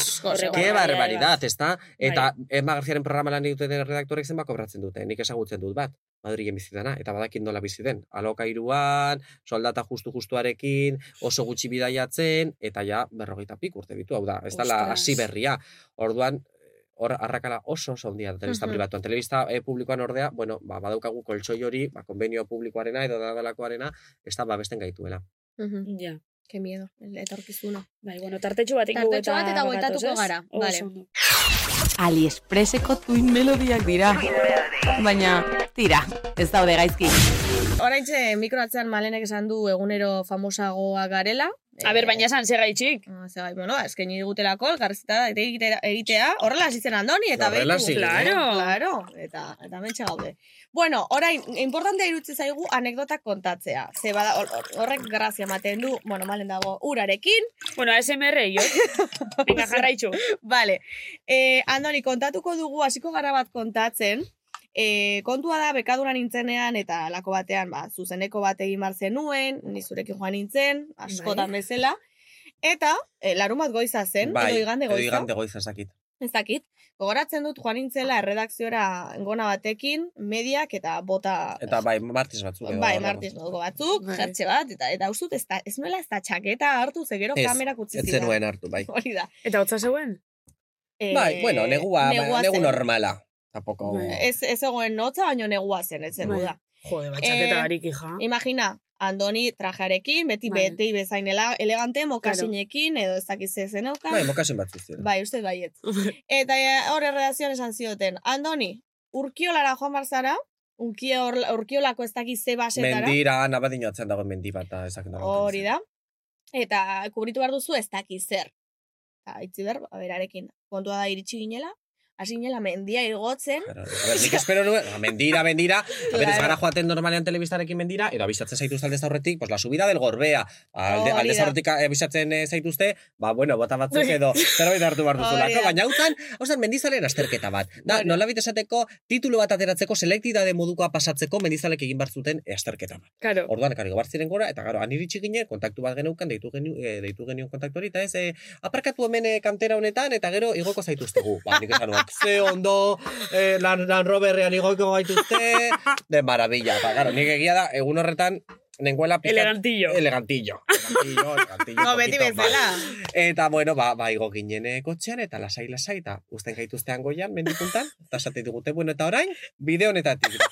Ke barbaridad. ezta? Eta Emma Garziaren programa lan den redaktorek zenbat kobratzen dute. Nik ezagutzen dut bat. Madrilen bizi dena, eta badakit nola bizi den. Alokairuan, soldata justu-justuarekin, oso gutxi bidaiatzen, eta ja, berrogeita pik urte ditu, hau da, ez dala hasi berria. Orduan, hor arrakala oso oso handia da telebista Mhm. pribatuan. Telebista eh, publikoan ordea, bueno, ba, badaukagu koltsoi hori, ba, konbenio publikoarena edo dadalakoarena, ez da babesten gaituela. Mhm. Ja. Ke miedo, el etorkizuna. Bai, bueno, tartetxo bat ingo Tartetxo bat eta bueltatuko ez? gara, vale. Aliexpreseko tuin melodiak dira. Baina, tira, ez daude gaizki. Oraintxe mikroatzean malenek esan du egunero famosagoa garela. A ber, baina esan segaitxik. Ah, ze gai, bueno, eskaini digutelako, elkarrizketa egitea, horrela hasi zen andoni, eta behitu. ginen. Claro. Claro, eta, eta mentxe gaude. Bueno, orain, importantea irutze zaigu anekdotak kontatzea. Ze bada, hor- hor- horrek grazia ematen du, bueno, malen dago, urarekin. Bueno, ASMR, jo. <laughs> Venga, jarraitxu. Vale, eh, andoni, kontatuko dugu, hasiko gara bat kontatzen, E, kontua da, bekadura nintzenean, eta lako batean, ba, zuzeneko bat egin bar zenuen, ni zurekin joan nintzen, askotan bezala. Eta, e, larun bat goiza zen, edo igande edo goiza. igande goiza, ez dakit. Ez dakit. Gogoratzen dut joan nintzela erredakziora gona batekin, mediak eta bota... Eta bai, martis batzuk. edo Bai, martiz moduko batzuk, Bai. jertxe bat, eta eta uste dut, ez, da, ez nuela ez da txaketa hartu, ze gero Ez, kamerak utzi Ez zidan. zenuen hartu, bai. <laughs> Hori da. Eta hotza zeuen? Eh, Bai, bueno, negua, negua negu zen. normala. Tampoco... Ez, ez egoen notza, baino negua zen, ez zen Bai. da. Jode, batxaketa Eh, barik, hija. Imagina, Andoni trajarekin, beti Bai. beti bezain ele- elegante, mokasinekin, edo ez dakiz ze zeneukan. Bai, mokasin batzuk ziren. Bai, uste baiet. <laughs> Eta eh, hor erredazioan esan zioten, Andoni, urkiolara joan barzara, urkio, urkiolako ez dakiz ze basetara. Mendira, nabadino atzean dago mendi bat, ezak dago. Hori da. Eta kubritu behar duzu ez dakiz zer. Eta itzi ber, berarekin. Kontua da iritsi ginela, hasi nela mendia igotzen, Claro, nik espero nuen, mendira, mendira, ver, ez Claro. gara joaten normalean telebistarekin mendira, edo abisatzen zaituzte aldez aurretik, pues la subida del gorbea, alde, Hori aldez aurretik abisatzen eh, zaituzte, ba, bueno, bota batzuk <laughs> edo, zerbait hartu behar duzulako, baina hau zan, hau zan, mendizalen azterketa bat. Da, nola esateko, titulu bat ateratzeko, selektidade modukoa pasatzeko, mendizalek egin behar zuten azterketa bat. Claro. Orduan, kari, gobar ziren gora, eta gero, aniritsi ginen, kontaktu bat geneukan, deitu, genu, e, deitu genion kontaktu hori, eta ez, e, aparkatu hemen eh, kantera honetan, eta gero, igoko zaituztegu. Ba, nik esan ze ondo, eh, lan, lan roberrean igoko gaituzte, de maravilla. Ba, garo, nik egia da, egun horretan, nengoela pizkat- Elegantillo. Elegantillo. Elegantillo, elegantillo. <laughs> no, beti bezala. Eta, bueno, ba, ba igo ginen eh, kotxean, eta lasai, lasai, eta usten gaituztean goian, mendipuntan, eta esate digute, bueno, eta orain, bideo honetatik. <laughs>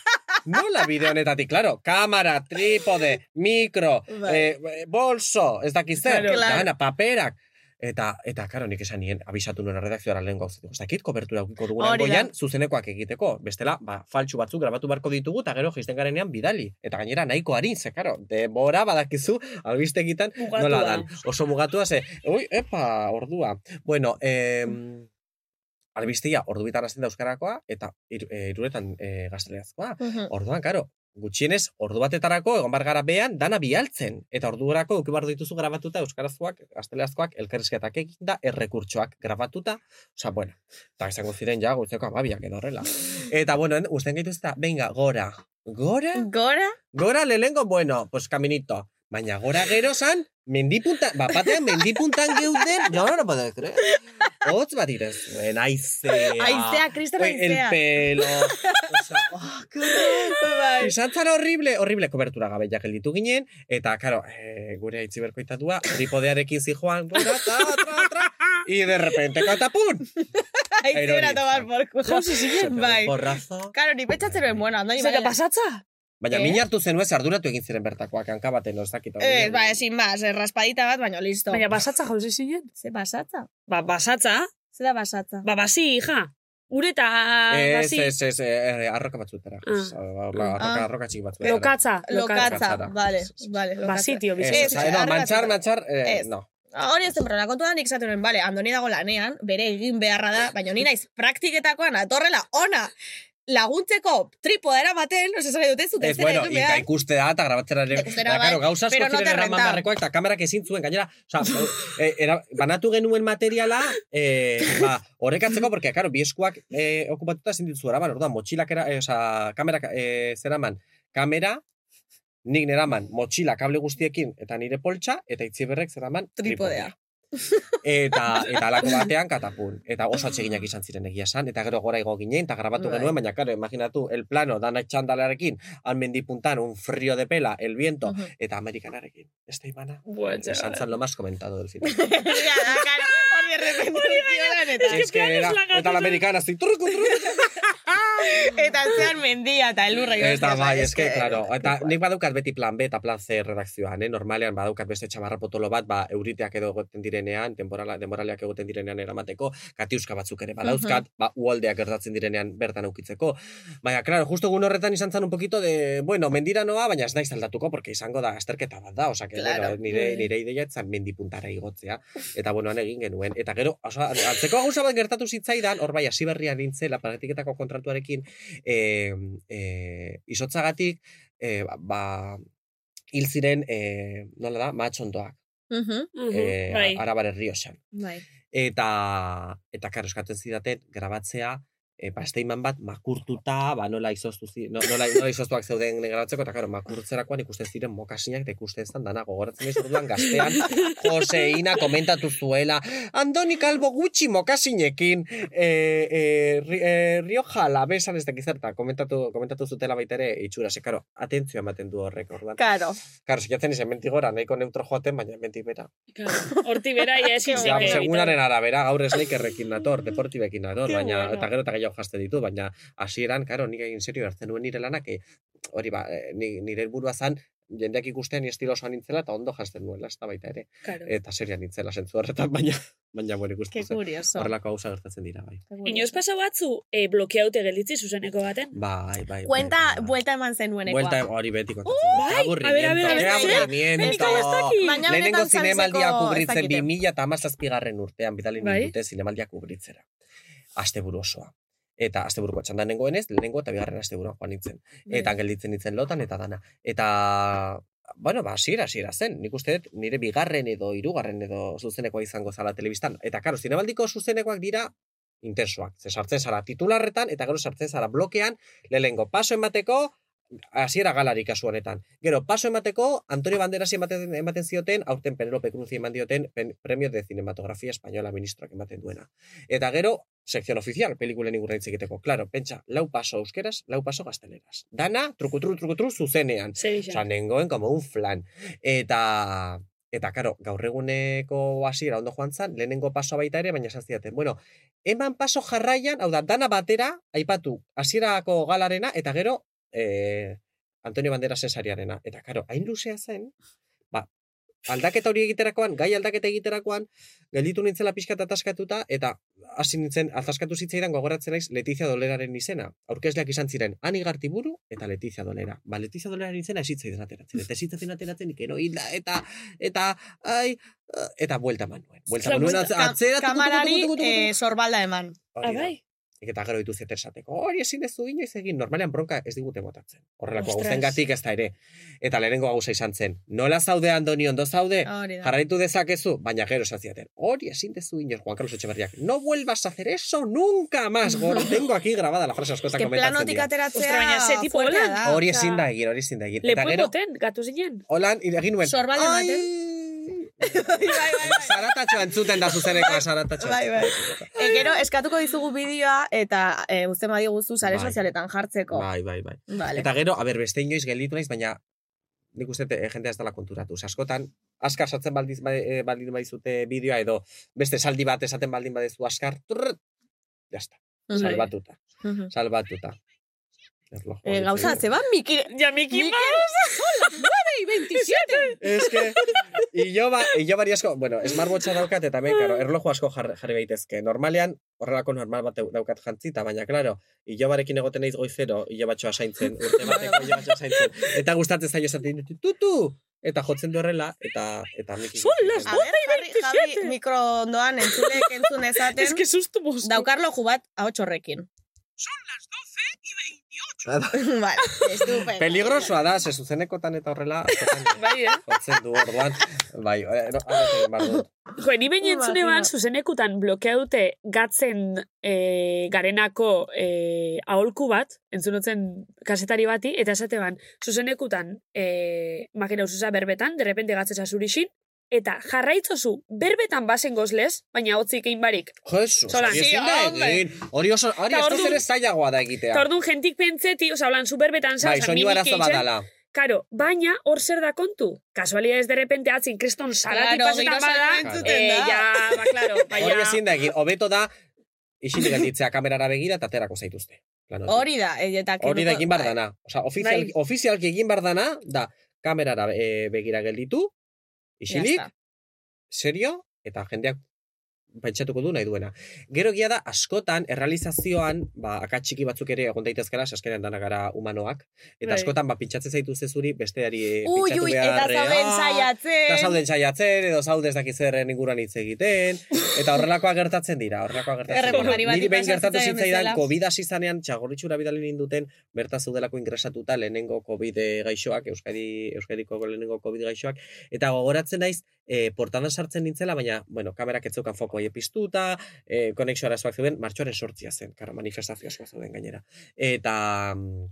Nola bideo honetatik, claro, kamera, trípode, mikro, Bai. eh, bolso, ez dakiz zer, Claro. dena, paperak. Eta, eta, karo, nik esan nien, abisatu nuen redakzioara lehen gauzetik. Ez dakit, kobertura ukiko dugunan Hori da. goian, zuzenekoak egiteko. Bestela, ba, faltsu batzuk grabatu beharko ditugu, eta gero jisten garenean bidali. Eta gainera, nahiko harin, ze, karo, demora badakizu, albiste Mugatua. nola dan. Oso mugatua, ze, ui, epa, ordua. Bueno, eh, albistia, ordu bitan hasten da euskarakoa, eta ir, e, iruretan e, gazteleazkoa. Mhm. Orduan, karo, gutxienez, ordu batetarako, egon bar gara behan, dana bialtzen. Eta ordurako, euki bar dituzu grabatuta, euskarazkoak, gazteleazkoak, elkarrizketak eginda, errekurtsoak grabatuta. Osa, bueno, eta izango ziren ja, guztiako amabiak edo horrela. Eta, bueno, usten gaituz eta, venga, gora. Gora? Gora? Gora lehengo, bueno, pues caminito. Baina gora gero zan, mendipuntan, bapatean mendipuntan geuden, no, no, no puedo creer. Hotz bat irez, zuen, aizea. Aizea, kriston Ui, El aizea. pelo. <laughs> oh, horror. Bai. Izan zan horrible, horrible kobertura gabe ja gelditu ginen, eta, karo, eh, gure aitzi berkoitatua, tripodearekin zijoan, gora, tra, tra, tra, y de repente, katapun! Aizera tomar por culo. Jauzi zinen. Bai. Porrazo. Karo, ni pentsatzen nuen, bueno, andoni Zer, pasatza? Baina Eh? min hartu zenuen arduratu egin ziren bertakoak, hanka baten, ez dakit. Eh, ba, ezin bas, eh, raspadita bat, baina listo. Baina basatza jauzi zinen? Ze basatza? Ba, basatza? Ze da basatza? Ba, basi, hija. Ure eta Ez, basi. ez, ez, eh, arroka batzutera. Ah. Arroka, arroka, Ah. arroka txiki batzutera. Lokatza. Lokatza, Lokatzara. vale, Ez, ez, vale. lokatza. Basi, tio, Ez, bizi. ez, Ez, no, arroka mantxar, batzutera. mantxar, eh, Ez. no. Hori ez den problema, kontuan nik esaten nuen, bale, Andoni dago lanean, bere egin beharra da, baina ni naiz praktiketakoan atorrela ona laguntzeko tripoda eramaten, no se sabe dute zute Ez, zera bueno, ika behar. ikuste da, eta grabatzera ere. Ikustera Baina, karo, bai, gauza asko pero no ziren te eraman renta. beharrekoak, eta kamerak ezin zuen, gainera, oza, eh, era, banatu genuen materiala, eh, ba, horrekatzeko, porque, karo, bieskuak eh, okupatuta ezin ditzu eraman, orduan, motxilak era, eh, oza, kamerak eh, zeraman, kamera, nik neraman, motxila kable guztiekin, eta nire poltsa, eta itziberrek zeraman, Tripodea. Eta eta alako batean katapun. Eta oso atseginak izan ziren egia esan, eta gero gora igo ginen, eta grabatu Bai. genuen, baina, karo, imaginatu, el plano, dana txandalarekin, almendipuntan, un frío de pela, el viento, Ujú. eta amerikanarekin. Este imana, Buah, esan zan lo más comentado del cine. Ja, da, errepente zioan, eta, es que era, eta la americana, así, turruku, turruku. <laughs> eta zean mendia eta elurra Eta bai, es eske, claro, eta nik badaukat beti plan B eta plan C redakzioan, eh? normalean badaukat beste txamarra potolo bat, ba, euriteak edo egoten direnean, temporala, demoraleak egoten direnean eramateko, katiuska batzuk ere badauzkat, ba, uoldeak gertatzen direnean bertan aukitzeko. Baina, claro, justo egun horretan izan zen un poquito de, bueno, mendira noa, baina ez naiz aldatuko, porque izango da azterketa bat da, que, Claro. bueno, nire, nire ideia etzan mendipuntara igotzea, eta bueno, han egin genuen. Eta gero, oso, atzeko gauza bat gertatu zitzaidan, hor bai, hasi berrian nintzela, paratiketako kontratuarekin, e, e, izotzagatik, e, ba, ba, hil ziren, e, nola da, matxondoak, Mhm, e, Bai. arabar. Bai. Eta, eta karo, eskatzen zidaten, grabatzea, e, ba, steiman bat makurtuta, ba, nola izoztu zi, no, nola, nola izoztuak zeuden grabatzeko, eta karo, makurtzerakoan ikusten ziren mokasinak, eta ikusten zan dana, gogoratzen ez orduan gaztean, Joseina komentatu zuela, Andoni Kalbo gutxi mokasinekin, e, e, ri, e, Rioja labesan ez dakizerta, komentatu, komentatu zutela baita ere, itxura, ze, karo, atentzio ematen du horrek, orduan. Karo. Karo, zikiatzen izan mentik gora, nahiko neutro joaten, baina mentik bera. Horti bera, <laughs> ia zen. segunaren arabera, gaur esneikerrekin nator, deportibekin nator, baina, eta gero eta gehiago jaste ditu, baina hasieran, karo, nik egin serio hartzen nuen nire lanak, eh, hori ba, eh, ni- nire helburua zan, jendeak ikusten ni estilo osoan nintzela eta ondo jasten nuela, ez da baita ere. Claro. Eta serian nintzela zentzu horretan, baina, baina bueno, ikusten zen. Horrelako gauza gertatzen dira, bai. Inoz pasa batzu, e, blokeaute gelditzi zuzeneko baten? Bai, bai. Kuenta, bai, bai. buelta eman zenuenekoa. Buelta hori beti kontatzen. bai, a ber, a ber, a qué ber, dakit. Baina Lehenengo zinemaldia kubritzen dakite. 2000 eta amazazpigarren urtean bidali Bai. dute zinemaldia kubritzera. asteburu osoa. Eta asteburuko txandan nengoen ez, lehenengo eta bigarren asteburuan joan nintzen. Bai. Eta gelditzen nintzen lotan eta dana. Eta, bueno, ba, hasiera hasiera zen. Nik uste dut nire bigarren edo hirugarren edo zuzenekoa izango zala telebistan. Eta, karo, zinebaldiko zuzenekoak dira intensoak. Ze sartzen zara titularretan, eta gero sartzen zara blokean, lehenengo paso emateko, hasiera galari kasu honetan. Gero, paso emateko, Antonio Banderasi ematen, ematen zioten, aurten Penelope Cruz eman dioten pen, premio de cinematografia española ministroak ematen duena. Eta gero, sekzion oficial, pelikulen ingurren hitz egiteko. Claro, pentsa, lau paso euskeraz, lau paso gazteleraz. Dana, trukutru, trukutru, zuzenean. Osa, nengoen como un flan. Eta, eta, karo, gaur eguneko hasiera ondo joan zan, lehenengo pasoa baita ere, baina esaziaten. Bueno, eman paso jarraian, hau da, dana batera, aipatu, hasierako galarena, eta gero, eh, Antonio Banderasen sariarena. Eta, karo, hain luzea zen, ba, aldaketa hori egiterakoan, gai aldaketa egiterakoan, gelditu nintzela pixka eta ataskatuta, eta hasi nintzen, ataskatu zitzaidan gogoratzen naiz Letizia Doleraren izena. Aurkezleak izan ziren, Ani Gartiburu eta Letizia Dolera. Ba, Letizia Doleraren izena esitzaidan ateratzen. Eta esitzatzen ateratzen, ikero hilda, eta, eta, ai, eh, eta buelta eman nuen. Buelta eman nuen, atzera, kamarari eh, sorbalda eman. Hori da. bai. Eta gero ditu zeter esateko, hori ezin ez du inoiz egin, normalean bronka ez digute botatzen. Horrelako Ostras. gauzen gatik ez da ere. Eta lehenengo gauza izan zen, nola zaude Andoni ondo zaude, jarraitu dezakezu, baina gero esan ziaten, hori ezin dezu inoiz, Juan Carlos Echeverriak, no vuelvas a hacer eso nunca más, gor, <laughs> tengo aquí grabada la frase askotan Que komentatzen planotik dira. ateratzea Ostra, baina ze tipo holan? Hori ezin da egin, hori ezin da egin. Eta Lepo gero, emoten, gatu zinen. holan, egin nuen, Sorbalde ematen. ai, zaratatxoa entzuten da zuzeneko zaratatxoa. Bai, bai. E, gero, eskatuko dizugu bideoa eta e, uzten badi guztu sare Bai. sozialetan jartzeko. Bai, bai, bai. Vale. Eta gero, a ber, beste inoiz gelditu naiz, baina nik uste eh, jendea ez dela konturatu. Askotan, askar sartzen baldiz, ba- eh, baldin badizute bideoa edo beste saldi bat esaten baldin badezu askar, trrrt, jazta, salbatuta, salbatuta. Eh, gauza, ze ba, Miki... Ja, Miki Maus! Son las 9 y 27! es que... I jo, ba, I jo asko... Bueno, esmarbotxa daukat, eta bai, me, karo, erloju asko jarri, jarri behitezke. Normalean, horrelako normal bat daukat jantzita, baina, klaro, i jo barekin egoten eiz goizero, i batxoa saintzen, urte bateko i batxoa saintzen. Eta gustatzen zaio esaten, tutu! Eta jotzen du horrela, eta, eta Miki... Son las 9 y 27! Javi, Javi mikro entzulek entzun ezaten... es que sustu mozko. Daukarlo jubat, hau txorrekin. Son las 12 y 20. Nada. <laughs> <laughs> Vale, Peligrosoa da, ze zuzenekotan eta horrela. <laughs> bai, eh? Otzen du orduan. Bai, eh, no, Jo, ni bain entzune ban, bai. zuzenekutan blokea dute gatzen e, garenako e, aholku bat, entzunotzen kasetari bati, eta esate ban, zuzenekutan e, makina usuza berbetan, derrepente gatzesa zurixin, eta jarraitzozu berbetan bazen gozlez, baina hotzik egin barik. Jesus, Zolan, sí, ezin da hombre. egin. Hori oso, hori ez ere zailagoa da egitea. Eta orduan jentik pentseti, oza, holan, zu berbetan zaz, Bai, soinu arazo badala. Karo, baina hor zer da kontu. Kasualidades de repente atzin kriston zaratik Claro, pasetan bada, entzuten eh, da. ja, ba, claro, <laughs> baina... Hori ezin da egin. Hobeto da, isilik gelditzea kamerara begira eta aterako zaituzte. Planotik. Hori da, e, eta Hori da egin bar bai. dana. Osa, ofizial, Bai. ofizialki egin bar dana, da, kamerara e, begira gelditu, isilik, serio, eta jendeak pentsatuko du nahi duena. Gero egia da, askotan, errealizazioan, ba, akats txiki batzuk ere egon daitezkela, saskenean dana gara humanoak, eta Bai. askotan, ba, pintsatzen zaituzte zuri, besteari eh, Ui, pintsatu ui, eta beharrean. zauden saiatzen. Eta zauden saiatzen, edo zaude ez dakiz inguruan hitz egiten, eta horrelakoa gertatzen dira, horrelakoa gertatzen dira. Niri behin pasatzen gertatu zitzaidan. COVID hasi zanean, txagorritxura bidali ninduten, berta zeudelako ingresatuta lehenengo COVID gaixoak, Euskadi, Euskadiko lehenengo COVID gaixoak, eta gogoratzen naiz, e, portadan sartzen nintzela, baina, bueno, kamerak ez zeukan foko hie piztuta, e, konexio arazoak zeuden, martxoaren sortzia zen, karo, manifestazio asko zeuden gainera. Eta, mm,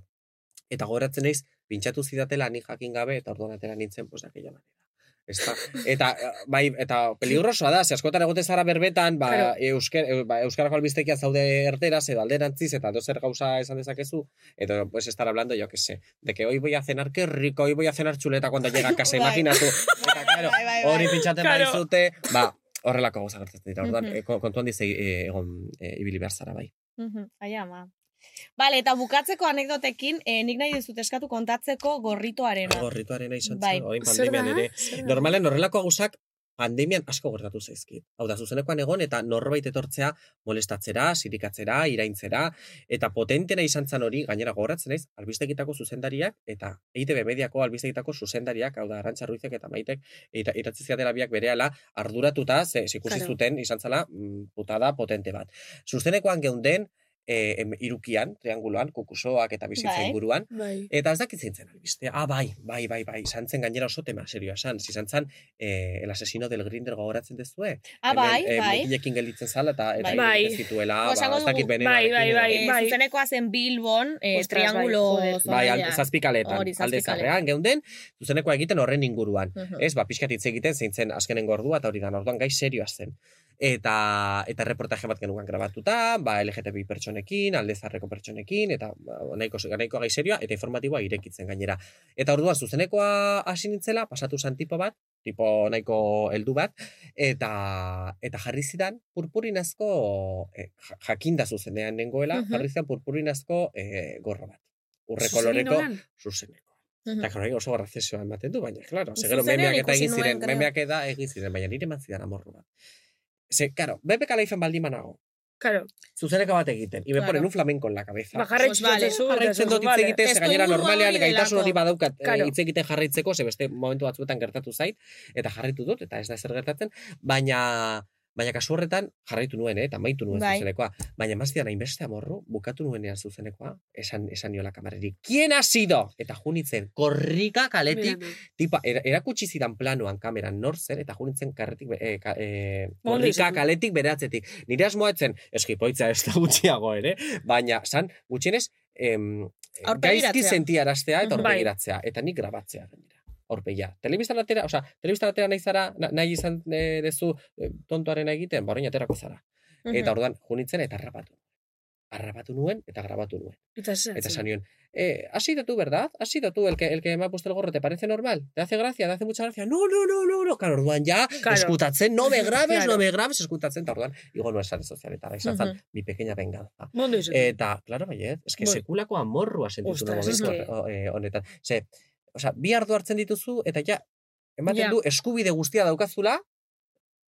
eta gogoratzen naiz, pintxatu zidatela ni jakin gabe, eta orduan atera nintzen, pues, de aquella manera. Ezta. Eta, eh, bai, eta peligrosoa da, ze askotan egote zara berbetan, ba, Claro. eusker, eh, ba, euskarako albistekia zaude erteraz, edo alderantziz, eta dozer gauza esan dezakezu, edo pues estar hablando, yo que sé, de que hoy voy a cenar, qué rico, hoy voy a cenar chuleta cuando llega a <laughs> casa, Bai. imaginatu. Eta, claro, Bai, bai, hori pintxaten Claro. badizute, ba, horrelako gauza gertatzen dira. Orduan, eh, kon- kontuan dize egon eh, ibili behar zara bai. Mhm, Ai, ama. Bale, eta bukatzeko anekdotekin, eh, nik nahi dizut eskatu kontatzeko gorritoarena. Gorrituarena izan Bai. zen, pandemian ere. Normalen horrelako gauzak pandemian asko gertatu zaizkit. Hau da, zuzenekoan egon eta norbait etortzea molestatzera, sirikatzera, iraintzera, eta potentena izan zan hori, gainera gogoratzen naiz, albistegitako zuzendariak, eta EITB mediako albistegitako zuzendariak, hau da, Arantxa Ruizek eta Maitek, eta iratzi ziatela biak berehala arduratuta, ze, ikusi zuten, izan zala, mm, putada potente bat. Zuzenekoan geunden, e, em, irukian, trianguloan, kukusoak eta bizitza Bai. inguruan, Bai. Eta ez dakit zein zen albistea. Ah, bai, bai, bai, bai. Izan zen gainera oso tema serioa esan. Izan zen eh, el asesino del Grinder gogoratzen dezue. Ah, bai, Hemen, bai. Eh, mugilekin gelditzen zala eta, eta Bai. egiten zituela, Ba, ez dakit benenarekin Bai, bai, bai. Eh, zuzenekoa zen Bilbon, eh, Ostras, bai, triangulo. Bai, zonaldean. alde, zazpikaletan, Hori, alde zarrean, geunden, zuzenekoa egiten horren inguruan. Mhm. Ez, ba, pixkat hitz egiten, zein zen azkenengo ordua, eta hori da, orduan gai serioa zen. Eta, eta reportaje bat genukan grabatuta, ba, LGTBI pertsonekin, alde zarreko pertsonekin, eta ba, nahiko, nahiko gai serioa, eta informatiboa irekitzen gainera. Eta orduan zuzenekoa hasi nintzela, pasatu zen tipo bat, tipo nahiko heldu bat, eta eta jarri zidan purpurinazko, eh, ja- jakinda zuzenean nengoela, Mhm. jarri zidan purpurinazko eh, gorro bat. Urre koloreko zuzeneko. Mhm. Eta claro, oso garrazioa ematen du, baina, claro, segero Zuzenean memeak eta egin ziren, memeak eta egin ziren, baina nire eman zidan amorru bat. Ze, claro, bebe kalaifen baldin banago, Claro. zuzeneko bat egiten, y me Claro. ponen un flamenco en la cabeza. Ba, jarraitzen Pues vale, Jarraitzen eta dut hitz vale. egiten, ze Testu gainera normalean gaitasun hori badaukat eh, Claro. hitz egiten jarraitzeko, ze beste momentu batzuetan gertatu zait, eta jarraitu dut, eta ez da zer gertatzen, baina baina kasu horretan jarraitu nuen, eh, eta maitu nuen Bai. zuzenekoa. Baina emaztian hainbeste amorru, bukatu nuenean zuzenekoa, esan, esan niola kamareri, ¿Quién ha sido? Eta junitzen, korrika kaletik, Mira, tipa, era, erakutsi zidan planoan kameran nor zen, eta junitzen karretik, eh, ka, Ondo korrika kaletik beratzetik. Nire asmoa etzen, eskipoitza ez da gutxiago ere, baina, san, gutxienez, em, gaizki sentiaraztea eta Mhm. Bai. aurpegiratzea, eta nik grabatzea. Aurpegia. Telebistan atera, osea, telebistan atera nahi zara, na- nahi izan eh, dezu eh, tontoaren egiten, ba, orain aterako zara. Mhm. Eta orduan, junitzen eta harrapatu. Harrapatu nuen eta grabatu nuen. Eta zer, Eta nion, eh, has sido tú, ¿verdad? Has sido tú el que, el que me ha puesto el gorro, ¿te parece normal? ¿Te hace gracia? ¿Te hace mucha gracia? No, no, no, no, no. Claro, orduan ja, Claro. eskutatzen, no me <laughs> grabes, Claro. no me grabes, eskutatzen, eta orduan, igo nuen sare sozialetara, izan zen, Mhm. mi pequeña venganza. Eta, claro, baiet, eske Bai. sekulako amorrua sentitu momentu eh, honetan. Ze, osea, bi ardu hartzen dituzu, eta ja, ematen Ja. du eskubide guztia daukazula,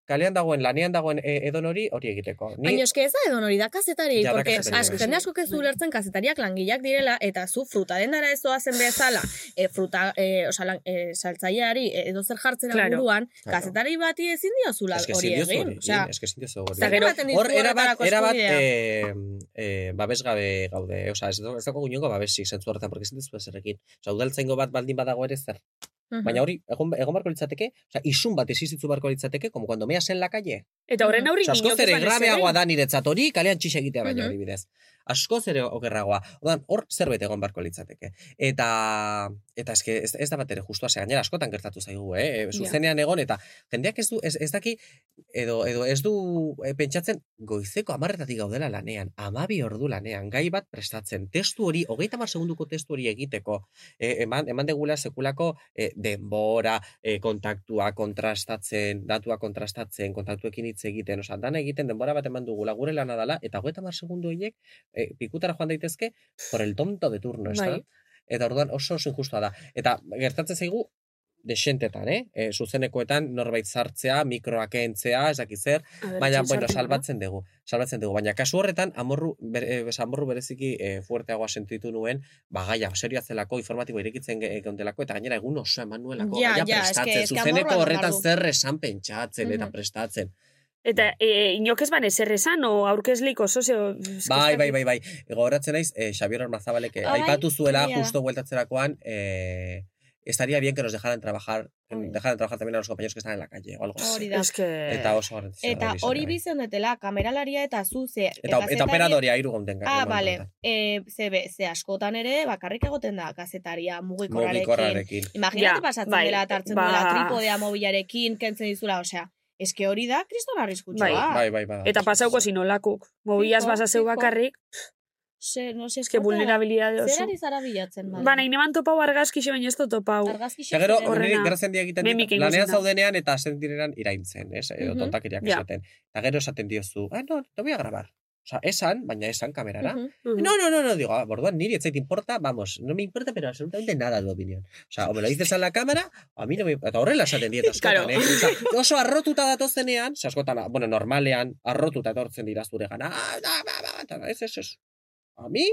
kalean dagoen, lanean dagoen e, edon hori, hori egiteko. Ni, Baina eske ez da edo hori da kazetari, Ja, porque asko, jende asko ez du ulertzen kazetariak langileak direla, eta zu fruta dendara ez doazen bezala, e, fruta, e, osa, lan, e, saltzaileari e, edo zer jartzera Claro. buruan, Claro. kazetari bati ezin diozula eske hori egin. Osea, egin, eske ezin diozu hori Eta egin. gero- ematen dizu Hor, erabat, erabat eskubidea. eh, eh, babesgabe gaude, osea, ez, dago- ez dago inongo babesik zentzu horretan, porque ezin duzu ezerekin. Osea, udaltzaingo bat baldin badago ere zer. Baina hori, egon, egon barko litzateke, osea, isun bat existitzu barko litzateke, como cuando meas en la calle. Eta horren aurri Osea, askoz ere grabeagoa da niretzat hori, kalean txixe egitea baina Mhm. adibidez. Askoz ere okerragoa. Ordan hor zerbait egon barko litzateke. Eta eta eske ez, ez da bat ere justua, ze gainera askotan gertatu zaigu, eh? E, Zuzenean egon eta jendeak ez du ez, ez daki edo edo ez du e, pentsatzen goizeko 10 gaudela lanean, 12 ordu lanean, gai bat prestatzen. Testu hori 30 segunduko testu hori egiteko, e, eman eman degula sekulako e, denbora, e, kontaktua kontrastatzen, datua kontrastatzen, kontaktuekin hitz egiten, osea, dana egiten denbora bat eman dugula gure lana dela eta 30 segundu horiek e, pikutara joan daitezke por el tonto de turno, ez da? Bai. Eta orduan oso oso injustua da. Eta gertatzen zaigu desentetan, eh? E, zuzenekoetan norbait sartzea, mikroak entzea, ez dakit zer, baina, bueno, salbatzen dugu, salbatzen dugu, baina kasu horretan, amorru, bere, eh, amorru bereziki eh, fuerteagoa sentitu nuen, ba, gaia, serioa zelako, informatibo irekitzen ge- geundelako, eta gainera egun oso eman nuelako, Ja, gaia ja, eske- prestatzen, eske zuzeneko amorrua horretan zer esan pentsatzen, eta Mhm. prestatzen. Eta e, inok ez ban ezer esan, o aurkezlik oso zeo... Bai, ez bai, dakit. bai, bai. Gogoratzen naiz, eh, Xabier Armazabalek eh, Ah, bai, aipatu zuela da. justo bueltatzerakoan, eh, estaría bien que nos dejaran trabajar, Hori. dejaran trabajar también a los compañeros que están en la calle, o algo así. Hori da. Es que... Eta oso garrantzitsua Eta hori bai. bizion detela, kameralaria eta zu ze... Eta, eta kazetari- operadoria hiru gonden. Ah, bale. E, ze, be, ze askotan ere, bakarrik egoten da kazetaria mugikorrarekin. Mugikorrarekin. Imagínate Ja, pasatzen bai, dela, eta hartzen ba- duela tripodea mobilarekin, kentzen dizula, osea, eske hori da kriston arriskutsua. Bai, Bai, bai, bai. Eta pasauko sinolakuk. Mobilaz basazeu bakarrik, Se, no se es que vulnerabilidade Zer oso. ari zara bilatzen, bale? Ba, nahi neman topau argazkixe baina ez topau. Argazki Eta gero, niri geratzen dia egiten lanean zaudenean eta zen direnan iraintzen, ez? Edo Mhm. tontakeriak Ja. esaten. Eta gero esaten diozu, ah, no, te voy a grabar. Osa, esan, baina esan kamerara. Mhm. No, no, no, no, digo, ah, borduan niri etzait importa, vamos, no me importa, pero absolutamente nada de opinión. O sea, o me lo dices a la cámara, o a mí no me Eta horrela esaten diet askotan, Claro. eh? Osea, oso arrotuta datozenean, ze askotan, bueno, normalean, arrotuta etortzen dira zure gana, ah, da, ba, ba, eta ez, ez, ez. A mí,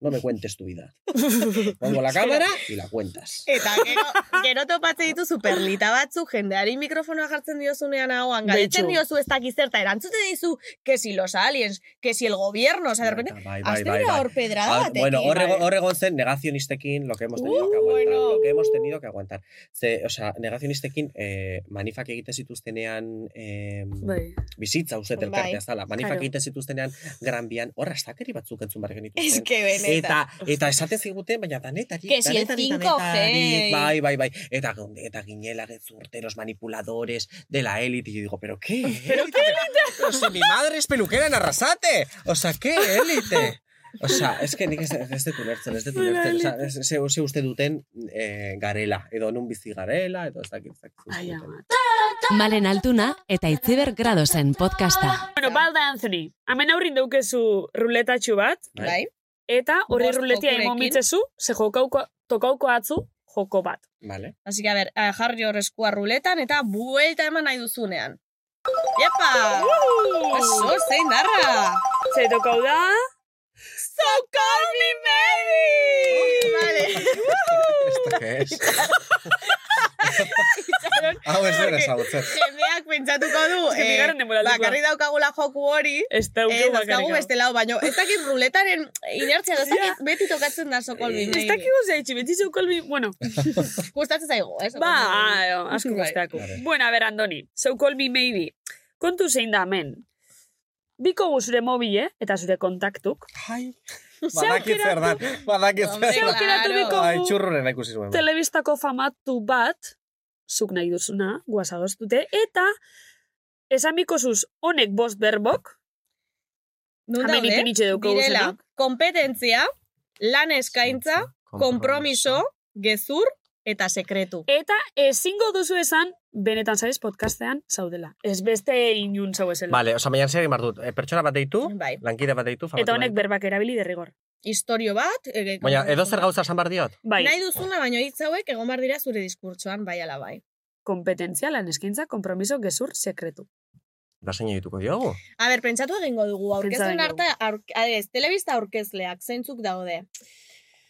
no me cuentes tu vida. <laughs> Pongo la cámara y la cuentas. Eta gero, gero topatzen ditu superlita batzuk, jendeari mikrofonoa jartzen diozunean ahoan, galdetzen Betxu. diozu ez dakiz zerta, erantzute dizu, que si los aliens, que si el gobierno, o sea, de repente, Bai, bai, bai, bai. hor pedrada Ah, batekin. bueno, horre, bai. horre egon zen negazionistekin lo que hemos tenido que Uh, aguantar. bueno. Lo que hemos tenido que aguantar. Ze, o sea, negazionistekin eh, manifak egiten zituztenean eh, Bai. bizitza uzet Bai. elkartea zala. Manifak egiten zituztenean Gran Bian, horra astakeri batzuk entzun bar genituzten. Es que benetan. Eta, eta esaten ziguten, baina danetarik, Que si el danetarik, 5G. danetarik, bai, bai, bai, eta, eta ginela gezurteros manipuladores de la élite, y yo digo, ¿pero qué? ¿Pero qué élite? Pero si mi madre es peluquera en Arrasate, o sea, ¿qué élite? O sea, es que nik ez, ez dut ulertzen, ez dut ulertzen. O sea, ez, ze, ze uste duten eh, garela, edo nun bizi garela, edo ez dakit. ez. Malen Altuna eta Itziber Gradosen podcasta. Bueno, balda Anthony, hemen aurrin daukezu ruletatxu bat, Bai. Eta horri ruletia emon mitzezu, ze jokauko, tokauko atzu, joko bat. Vale. Así que, a ver, eh, jarri hor eskua ruletan eta buelta eman nahi duzunean. Epa! Eso, zein darra! Ze tokau da... So call me maybe! Vale. ¿Esto qué es? <laughs> Hau ez dira ezagutzen. Jendeak pentsatuko du, que eh, bigarren denboraldikoa. bakarri daukagula joku hori, Ez dauke Ez, bakarrik. beste lau, baino, ez dakit ruletaren inertzia, ez dakit beti tokatzen da sokol Ez bimei. dakigu zeitxi, beti zeukolbi, bueno, <laughs> Gustatzen zaigu, ez? ba, aio, asko Bai. guzteako. Claro. Bueno, a ber, Andoni, so call me maybe. Kontu zein da hemen. Biko zure mobile eta zure kontaktuk. Ai, badakit zer da, aukeratu, badakit zer da. aukeratu claro. biko Ai, gu txurruren ikusi zuen. telebistako famatu bat, zuk nahi duzuna, guazadoz dute, eta esan biko zuz honek bost berbok, Nun Hemen ipinitxe daukagu Direla, kompetentzia, lan eskaintza, kompromiso, gezur eta sekretu. eta ezingo duzu esan, benetan zaiz podcastean zaudela. Ez beste inun zau esela. Vale, osa, maian zer egin behar dut. Eh, pertsona bat deitu, Bai. lankide bat deitu, Eta honek berbak erabili derrigor. Historio bat, e, Baina, edo zer gauza esan behar diot? Bai, Nahi duzuna, baino hitz hauek egon behar dira zure diskurtsoan, bai ala bai. kompetentzia, lan eskaintza, kompromiso, gezur, sekretu. Da zein dituko diogu. A ber, pentsatu egingo dugu, aurkezlen Pentsa arte, aur, ez, telebista aurkezleak, zeintzuk daude.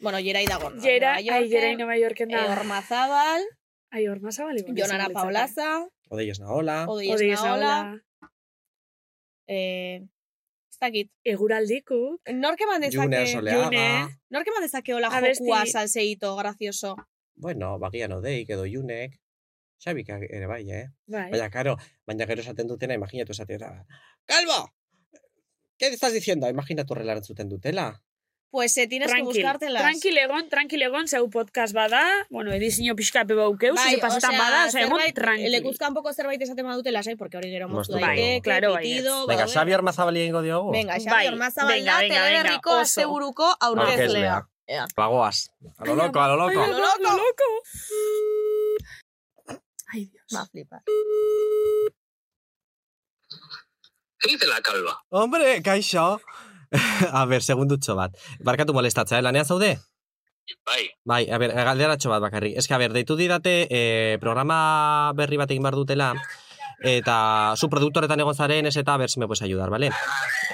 Bueno, Jerai dago. Jera, ai, jera Nova Yorken eh, da. Ormazabal, Ai, orma zabali. Jon Arapa Olaza, Odei esnaola. Odi Odi Esnaola, eh, dakit. Eguraldikuk. Nork eman June dezake, Soleaga. June. nork eman dezake hola Abesti. jokua salseito, grazioso. Bueno, bagian odeik edo junek. Xabik ere bai, eh? Bai. Baina, karo, baina gero esaten dutena, imaginatu esatera. Calvo! ¿Qué estás diciendo? Imaginatu horrela erantzuten dutela. Pues eh, tienes que Tranquil, buscártelas. tranquil egon, tranquil egon, zeu podcast bada, bueno, edizio pixka pepa aukeu, bai, pasetan bada, osea, egon tranquil. lekuzkan poko zerbait esaten badute lasai, porque hori gero moztu daiteke, bai, claro, bai, pitido, Venga. Xabi Armazabali egingo diogu. Venga, Xabi Ormazabal venga, da, teleberriko oso. asteburuko aurkezlea. Aurkezlea. Ea. Bagoaz. A lo loco, a lo loco. A lo loco. a lo loco. Ai, Dios. Va a flipar. ¿Qué dice la calva? Hombre, kaixo. <laughs> a ver, segundutxo bat. Barkatu molestatzea, eh? lanean zaude? Bai, Bai, a ber, galderatxo bat bakarrik. Ez que, a ber, deitu didate eh, programa berri bat egin behar dutela, eta zu produktoretan egon zaren, ez eta ber, si me puedes ayudar, vale?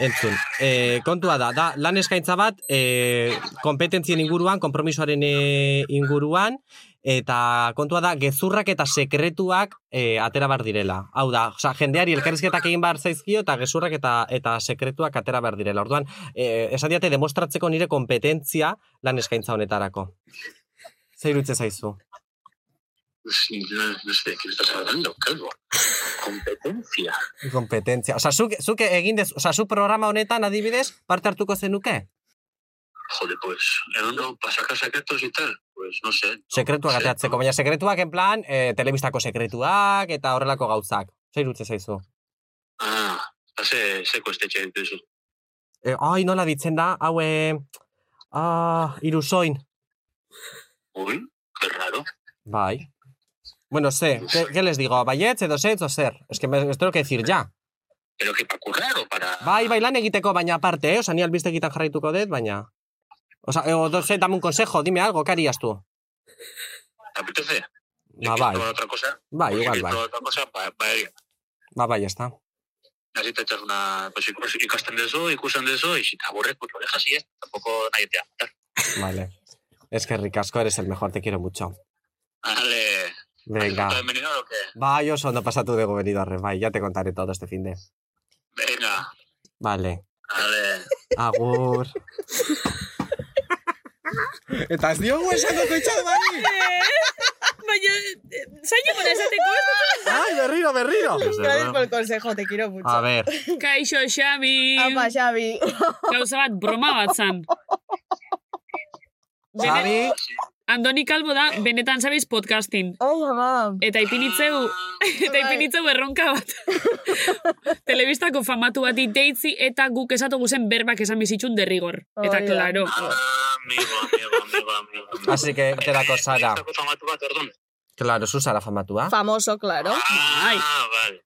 Entzun, eh, kontua da, da, lan eskaintza bat, eh, kompetentzien inguruan, kompromisoaren eh, inguruan, eta kontua da, gezurrak eta sekretuak eh, atera bar direla. Hau da, oza, jendeari elkarrizketak egin behar zaizkio, eta gezurrak eta, eta sekretuak atera behar direla. Orduan, eh, esan diate, demostratzeko nire kompetentzia lan eskaintza honetarako. Zer irutze zaizu? estás hablando, calvo. Competencia. Kompetentzia. Osa, zuk, zuk egin dez, osa, zuk programa honetan adibidez, parte hartuko zenuke? Joder, pues, en uno para sacar secretos y tal, pues no sé. Sekretuak no sé, ateatzeko, baina sekretuak en plan, eh, telebistako sekretuak eta horrelako gauzak. Zer irutze zaizu? Ah, hace seco este che eso. Eh, ai, nola ditzen da, hau, eh, ah, irusoin. Qué raro. Bai. Bueno, sé, ¿qué, qué les digo? ¿Baietz edo setz o zer? Es que me, me tengo que decir ya. Pero que para currar o para... Bai, bai, lan egiteko, baina aparte, eh? Osa, ni albiste egiten jarraituko dut, baina... Osa, eh, o, doce, dame un consejo, dime algo, ¿qué harías tú? ¿Te apetece? Ba, bai, ¿Probar otra cosa? bai, Pues igual, si bai. otra cosa, ba, ba, Ba, bai, ya está. así te echas una... Pues ikus- ikasten dezu, ikusten dezu, y si te aburres, pues lo dejas y ya. Tampoco nadie te va a matar. Vale. Es que ricasco, eres el mejor, te quiero mucho. Vale. Venga. ¿Has venido o qué? Bai, oso, no pasa tú de venido a bai, ya te contaré todo este fin de. Venga. Vale. Vale. Agur. Eta ez diogu esango koitxado bari! Baina, zaino para esateko ez? Ai, berriro, berriro! Gracias por el consejo, te quiero mucho. A ver, Kaixo, Xabi. Apa, Xabi. Gauza bat, broma bat zan. Xabi, Andoni Kalbo da, benetan zabiz podcasting. Ai, ama. Eta ipinitzeu, <laughs> eta ipinitzeu erronka bat. <laughs> Telebistako famatu bati deitzi eta guk esatu guzen berbak esan bizitxun derrigor. Eta. Amigo, amigo, amigo, amigo. así que terako zara. Famatu bat, ordun. Claro, zu zara famatua. Famoso, claro. Ah, vale.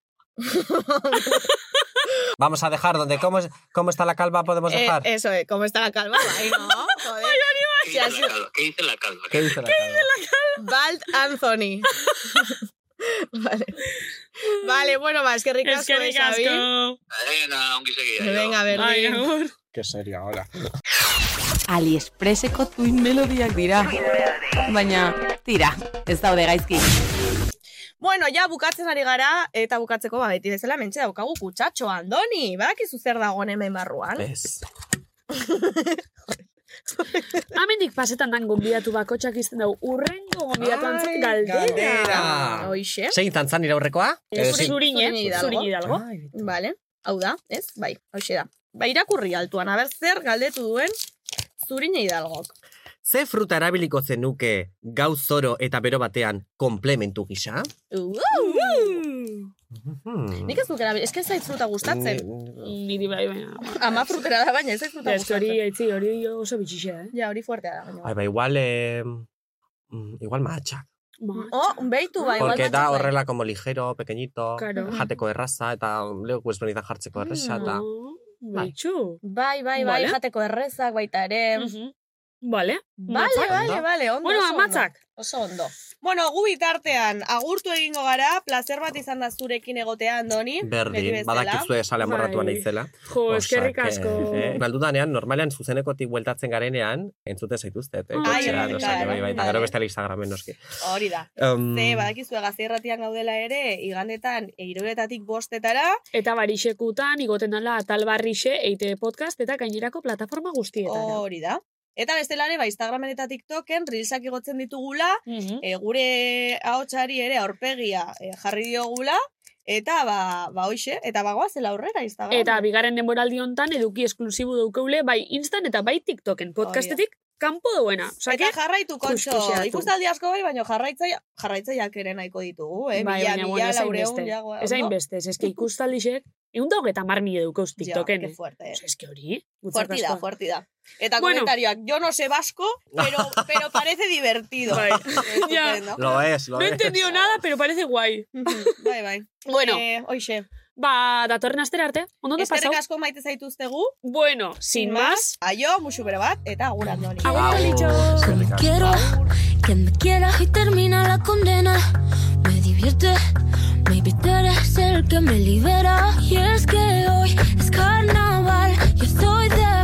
Vamos a dejar donde cómo, es- cómo está la calva podemos Eh, dejar. eso, eh, ¿cómo está la calva? Ay, no, joder. ¿Qué dice la calva? ¿Qué dice la calva? ¿Qué dice la calva? Bald Anthony. <laughs> vale. Vale, bueno, va, es que ricasco, Es que eh, Xavi. ricasco. Venga, ongi segia. Venga, Ai, berdin. agur. Qué serio ahora. AliExpresseko tuin melodiak dira. Baina, tira, ez daude gaizki. Bueno, ja bukatzen ari gara, eta bukatzeko ba, beti bezala mentxe daukagu kutsatxo, Andoni, badakizu zer dagoen hemen barruan. Ez. <laughs> <laughs> Amendik pasetan dan gonbidatu bakotxak izten dugu. Urrengo gonbidatu antzat galdera. galdera. Hoixe. Zein tantzan nire aurrekoa? Ez Eh, zein- Zurine, Zurine Hidalgo. Zurine Hidalgo. Vale, hau da, ez? Bai, hoxe da. Ba, irakurri altuan, aber zer galdetu duen zurine hidalgok. Ze fruta erabiliko zenuke gau zoro eta bero batean komplementu gisa? Uh, Hmm. Nik ez duk erabil, eske ez zait fruta gustatzen. Ni- Niri bai, baina. Ama frutera da, baina ez zait fruta que hori, gustatzen. aitzi, hori oso bitxixe, eh? Ja, hori fuertea da, baina. Ai, ba, igual, eh, mm, igual mahatxak. Ma, Oh, beitu bai, Porque da bai. horrela como ligero, pequeñito, Claro. jateko erraza, eta leku ezberdinetan jartzeko erraza, eta... No, Beitxu. Bai, bai, bai, Vale. jateko errezak baita ere. Mhm. Vale. Vale, Matzak. vale, vale, ondo. Bueno, amatzak. Oso ondo. Bueno, gu bitartean, agurtu egingo gara, placer bat izan da zurekin egotea, Andoni. bezala. badakizue sale amorratua Bai. naizela. Jo, eskerrik asko. Eh, galdudanean, normalean zuzenekotik bueltatzen garenean, entzuten zaituztet, eh, Ai, kotxean, bai, osea, que bai, bai, bai. gero beste Instagramen noski. Hori da. Um, Ze, badakizue gazierratian gaudela ere, igandetan, eiruretatik bostetara, Eta barixekutan, igoten dala atal barrixe, eite podcast, eta gainerako plataforma guztietara. hori da. Eta bestelare, ba, Instagramen eta TikToken, reelsak igotzen ditugula, Mhm. e, gure ahotsari ere aurpegia e, jarri diogula, eta ba, ba hoxe, eta bagoazela aurrera Instagram. Eta bigarren denboraldi hontan eduki esklusibu daukeule bai Instan eta bai TikToken. Podcastetik kanpo duena. Osa, Eta jarraitu, kontxo, ikustaldi asko bai, baina jarraitzaia, jarraitzaiak ere nahiko ditugu, eh? bai, mila, baina, mila, bueno, laureun, jagoa, Ez ondo? hainbeste, ez eski <laughs> ikustaldixek, egun da hogeta mar mila dukeuz TikToken. Ja, que fuerte, eh. Osa, eski hori, Fuerti da, fuerti da. Eta Bueno. komentarioak, yo no sé vasco, pero, <laughs> pero parece divertido. Bai. <laughs> Estupendo. Lo es, lo No he es. entendido nada, pero parece guai. bai, bai. <laughs> Bueno. Eh, hoxe. Ba, datorren astera arte, ondo da Eskerrik pasau? asko maite zaituztegu. Bueno, sin más, Aio, musu bere bat, eta agur andoni. agur. Quiero que me quieras y termina la condena. Maybe tú eres el que me libera. Y es que hoy es carnaval. Yo soy de